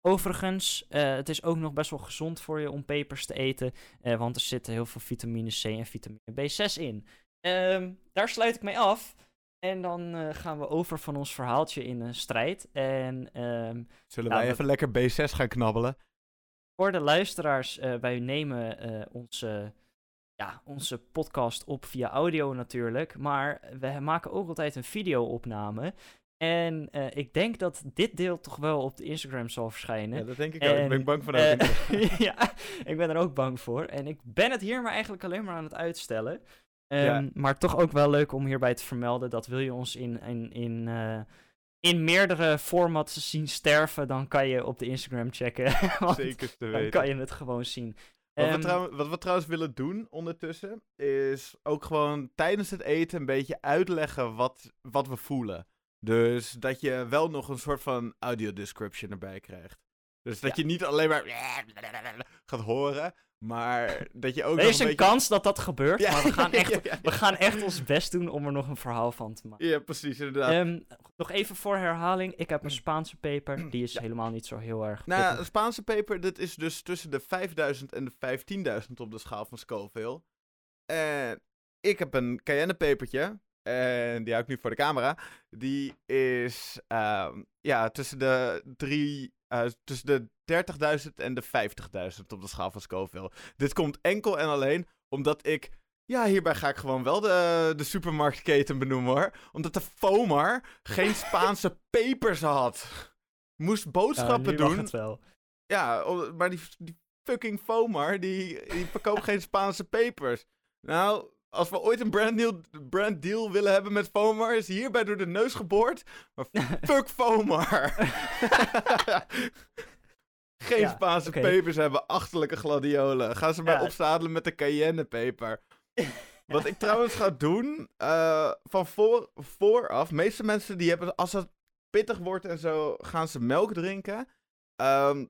overigens, eh, het is ook nog best wel gezond voor je om pepers te eten, eh, want er zitten heel veel vitamine C en vitamine B6 in. Ehm, daar sluit ik mee af. En dan eh, gaan we over van ons verhaaltje in een strijd. En ehm, Zullen Ja, wij we- even lekker B6 gaan knabbelen? voor de luisteraars, eh, wij nemen eh, onze, ja, onze podcast op via audio natuurlijk. Maar we maken ook altijd een video-opname. En ik denk dat dit deel toch wel op de Instagram zal verschijnen. Ja, dat denk ik ook. Ik En, ben bang voor dat. ja, ik ben er ook bang voor. En ik ben het hier maar eigenlijk alleen maar aan het uitstellen. Ehm, Ja. Maar toch ook wel leuk om hierbij te vermelden dat wil je ons in, in, in, eh, in meerdere formats zien sterven, dan kan je op de Instagram checken. Zeker te dan weten. kan je het gewoon zien. Wat, we Ehm, trouw- wat we trouwens willen doen ondertussen, is ook gewoon tijdens het eten een beetje uitleggen wat, wat we voelen. Dus dat je wel nog een soort van audio description erbij krijgt. Dus dat Ja. je niet alleen maar gaat horen, maar dat je ook er is een beetje... kans dat dat gebeurt, Ja, maar we gaan, echt, ja, we gaan echt ons best doen om er nog een verhaal van te maken. Ja, precies, inderdaad. Ehm, nog even voor herhaling. Ik heb een Spaanse peper. Die is helemaal niet zo heel erg nou, een Spaanse peper, dat is dus tussen de 5000 en de 15.000 op de schaal van Scoville. En ik heb een Cayenne pepertje. En die hou ik nu voor de camera. Die is ehm, ja, tussen de, drie, eh, tussen de 30.000 en de 50.000 op de schaal van Scoville. Dit komt enkel en alleen omdat ik... Ja, hierbij ga ik gewoon wel de, de supermarktketen benoemen hoor. Omdat de FOMAR geen Spaanse pepers had. Moest boodschappen doen. het wel. Ja, maar die, die fucking FOMAR, die, die verkoopt geen Spaanse pepers. Nou, als we ooit een brand deal, brand deal willen hebben met FOMAR, is hierbij door de neus geboord. Maar fuck FOMAR. geen Ja, Spaanse pepers hebben, achterlijke gladiolen. Gaan ze mij Ja. opzadelen met de cayennepeper. Wat ik trouwens ga doen, eh, van voor, vooraf, meeste mensen die hebben, als het pittig wordt en zo, gaan ze melk drinken. Ehm,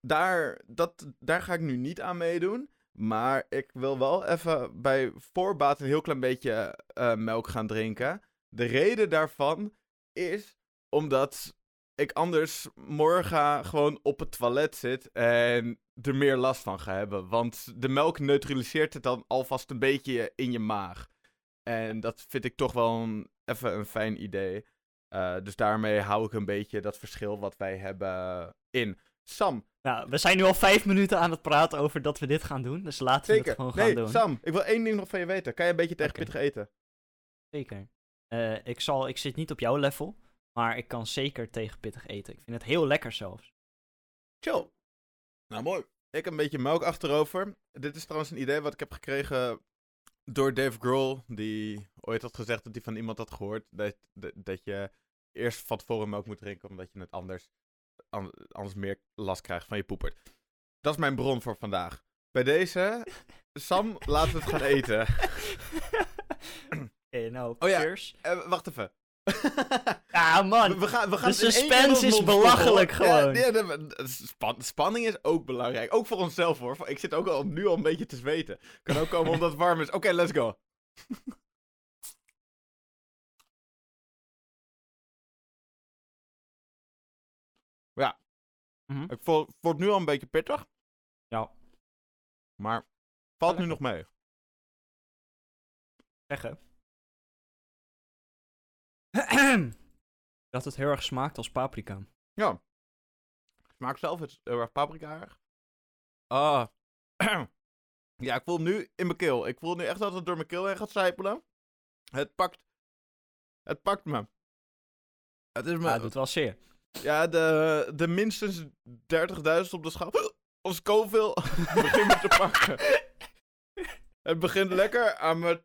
daar, dat, daar ga ik nu niet aan meedoen. Maar ik wil wel even bij voorbaat een heel klein beetje eh, melk gaan drinken. De reden daarvan is omdat ik anders morgen gewoon op het toilet zit en er meer last van ga hebben. Want de melk neutraliseert het dan alvast een beetje in je maag. En dat vind ik toch wel een, even een fijn idee. Eh, dus daarmee hou ik een beetje dat verschil wat wij hebben in. Sam, Nou, we zijn nu al vijf minuten aan het praten over dat we dit gaan doen. Dus laten we het gewoon Nee, gaan doen. Sam, ik wil één ding nog van je weten. Kan je een beetje tegen pittig eten? Zeker. Eh, ik, zal, ik zit niet op jouw level, maar ik kan zeker tegen pittig eten. Ik vind het heel lekker zelfs. Chill. Nou, mooi. Ik heb een beetje melk achterover. Dit is trouwens een idee wat ik heb gekregen door Dave Grohl, die ooit had gezegd dat hij van iemand had gehoord dat, dat, dat je eerst van tevoren melk moet drinken, omdat je het anders, an- anders meer last krijgt van je poepert. Dat is mijn bron voor vandaag. Bij deze, Sam, laten we het gaan eten. Oké, nou, Oh ja. cheers. Eh, wacht even. Ah, man. We, gaan, we gaan de suspense is belachelijk gewoon. Ja, ja, span- spanning is ook belangrijk. Ook voor onszelf hoor. Ik zit ook al, nu al een beetje te zweten. Kan ook komen omdat het warm is. Oké, let's go. ja. Mhm. Ik voel, voel het nu al een beetje pittig. Ja. Maar valt nu nog mee. Zeggen. dat het heel erg smaakt als paprika. Ja. Smaakt zelf het heel erg paprika Ah. ja, ik voel hem nu in mijn keel. Ik voel nu echt dat het door mijn keel heen gaat sijpelen. Het pakt. Het pakt me. Het is me. Maar het doet wel zeer. Ja, de, de minstens 30.000 op de schaal. Of Scoville begint me te pakken. Het begint lekker aan mijn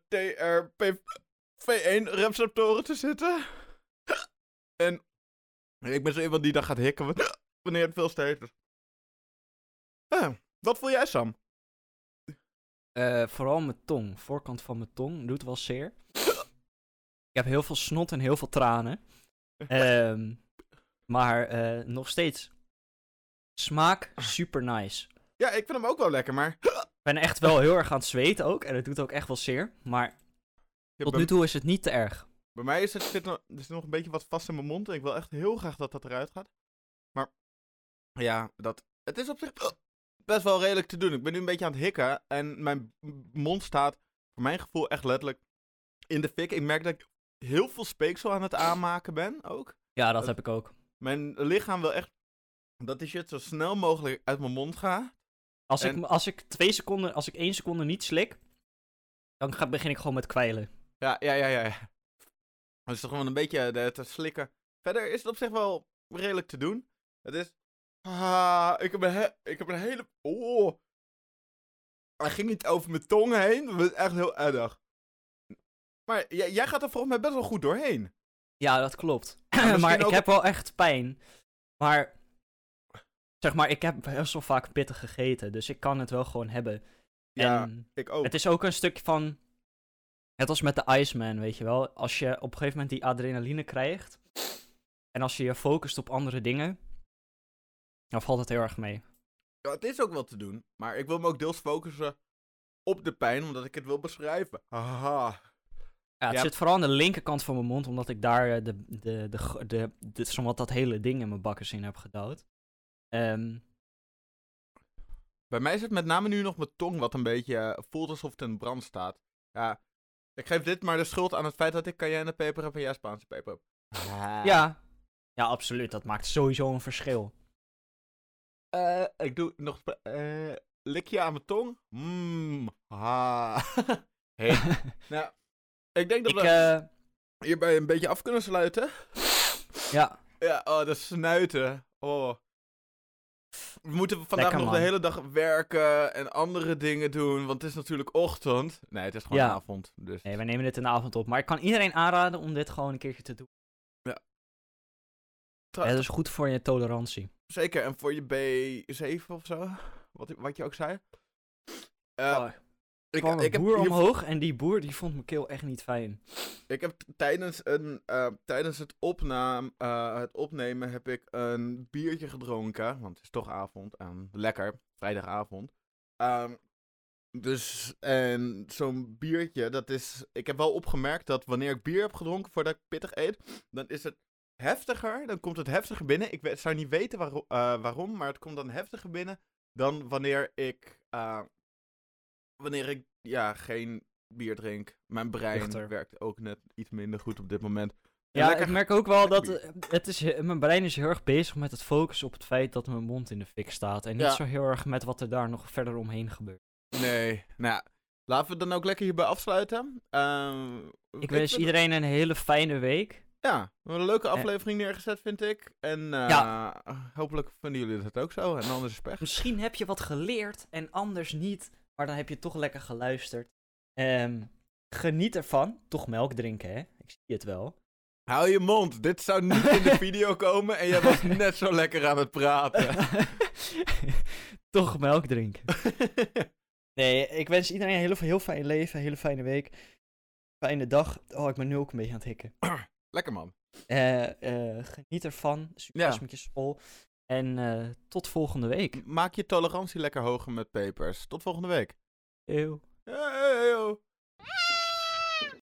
TRPV1 te zitten. En ik ben zo iemand die dan gaat hikken wa- wanneer het veel is. Ah, wat voel jij, Sam? Eh, vooral mijn tong. Voorkant van mijn tong doet wel zeer. Ik heb heel veel snot en heel veel tranen. Ehm, maar eh, nog steeds. Smaak super nice. Ja, ik vind hem ook wel lekker, maar... Ik ben echt wel heel erg aan het zweten ook. En het doet ook echt wel zeer. Maar tot bij, nu toe is het niet te erg. bij mij is het, zit nog, er zit nog een beetje wat vast in mijn mond. En ik wil echt heel graag dat dat eruit gaat. Maar ja, dat, het is op zich best wel redelijk te doen. Ik ben nu een beetje aan het hikken. En mijn mond staat, voor mijn gevoel, echt letterlijk in de fik. Ik merk dat ik heel veel speeksel aan het aanmaken ben ook. Ja, dat Dat- heb ik ook. Mijn lichaam wil echt dat die shit zo snel mogelijk uit mijn mond gaat. Als, En- ik, als ik twee seconden, als ik één seconde niet slik, dan ga, begin ik gewoon met kwijlen. Ja, ja, ja, ja. ja. Dus toch gewoon een beetje eh, te slikken. Verder is het op zich wel redelijk te doen. Het is... Ah, ik heb een, ik heb een hele... Oh. Hij ging niet over mijn tong heen. Dat was echt heel erg. Maar jij, gaat er volgens mij best wel goed doorheen. Ja, dat klopt. maar ik ook- heb wel echt pijn. Maar, zeg maar, ik heb best wel vaak pittig gegeten. Dus ik kan het wel gewoon hebben. Ja, en ik ook. het is ook een stukje van... Net als met de Iceman, weet je wel. Als je op een gegeven moment die adrenaline krijgt... En als je je focust op andere dingen... Dan valt het heel erg mee. Ja, het is ook wel te doen. Maar ik wil me ook deels focussen op de pijn, omdat ik het wil beschrijven. Haha. Ja, het Ja. zit vooral aan de linkerkant van mijn mond, omdat ik daar eh, de, de, de, de, de, zowat dat hele ding in mijn bakkers in heb gedouwd. Ehm, Bij mij zit met name nu nog mijn tong wat een beetje eh, voelt alsof het in brand staat. Ja, ik geef dit maar de schuld aan het feit dat ik cayennepeper heb en jij Spaanse peper hebt. ja. ja, absoluut. Dat maakt sowieso een verschil. Eh, ik doe nog eh likje aan mijn tong. Mmm. Ha. hey. nou, ik denk dat ik, we eh, hierbij een beetje af kunnen sluiten. ja, Ja, oh, de snuiten. Oh. We moeten vandaag Lekker, nog man. de hele dag werken en andere dingen doen, want het is natuurlijk ochtend. Nee, het is gewoon Ja. avond. Dus. nee, we nemen dit in de avond op. Maar ik kan iedereen aanraden om dit gewoon een keertje te doen. Tra- Ja, dat is goed voor je tolerantie. Zeker, en voor je B7 of zo, wat, wat je ook zei. Eh, Oh, ik, kwam een ik, boer omhoog en die boer die vond mijn keel echt niet fijn. ik heb tijdens, een, eh, tijdens het, eh, het opnemen heb ik een biertje gedronken, want het is toch avond, en lekker, vrijdagavond. Ehm, dus, en zo'n biertje, dat is, ik heb wel opgemerkt dat wanneer ik bier heb gedronken voordat ik pittig eet, dan is het heftiger, dan komt het heftiger binnen. Ik zou niet weten waarom, eh, waarom, maar het komt dan heftiger binnen dan wanneer ik, wanneer ik, ja, geen bier drink. Mijn brein Lichter. werkt ook net iets minder goed op dit moment. En Ja, lekker ik merk ook wel dat eh, het is, he- mijn brein is heel erg bezig met het focussen op het feit dat mijn mond in de fik staat. En niet Ja. zo heel erg met wat er daar nog verder omheen gebeurt. Nee, nou ja, laten we het dan ook lekker hierbij afsluiten. Ehm, Ik wens iedereen een hele fijne week. Ja, we hebben een leuke aflevering neergezet, vind ik. En eh, Ja. hopelijk vinden jullie dat ook zo. En anders is pech. Misschien heb je wat geleerd en anders niet, maar dan heb je toch lekker geluisterd. Ehm, geniet ervan. Toch melk drinken, hè? Ik zie het wel. Hou je mond, dit zou niet in de video komen en jij was net zo lekker aan het praten. toch melk drinken. Nee, ik wens iedereen een heel, heel fijn leven, een hele fijne week. Fijne dag. Oh, ik ben nu ook een beetje aan het hikken. lekker man. Eh, eh, geniet ervan. Succes Ja. met je school. En eh, tot volgende week. Maak je tolerantie lekker hoger met pepers. Tot volgende week. Eeuw.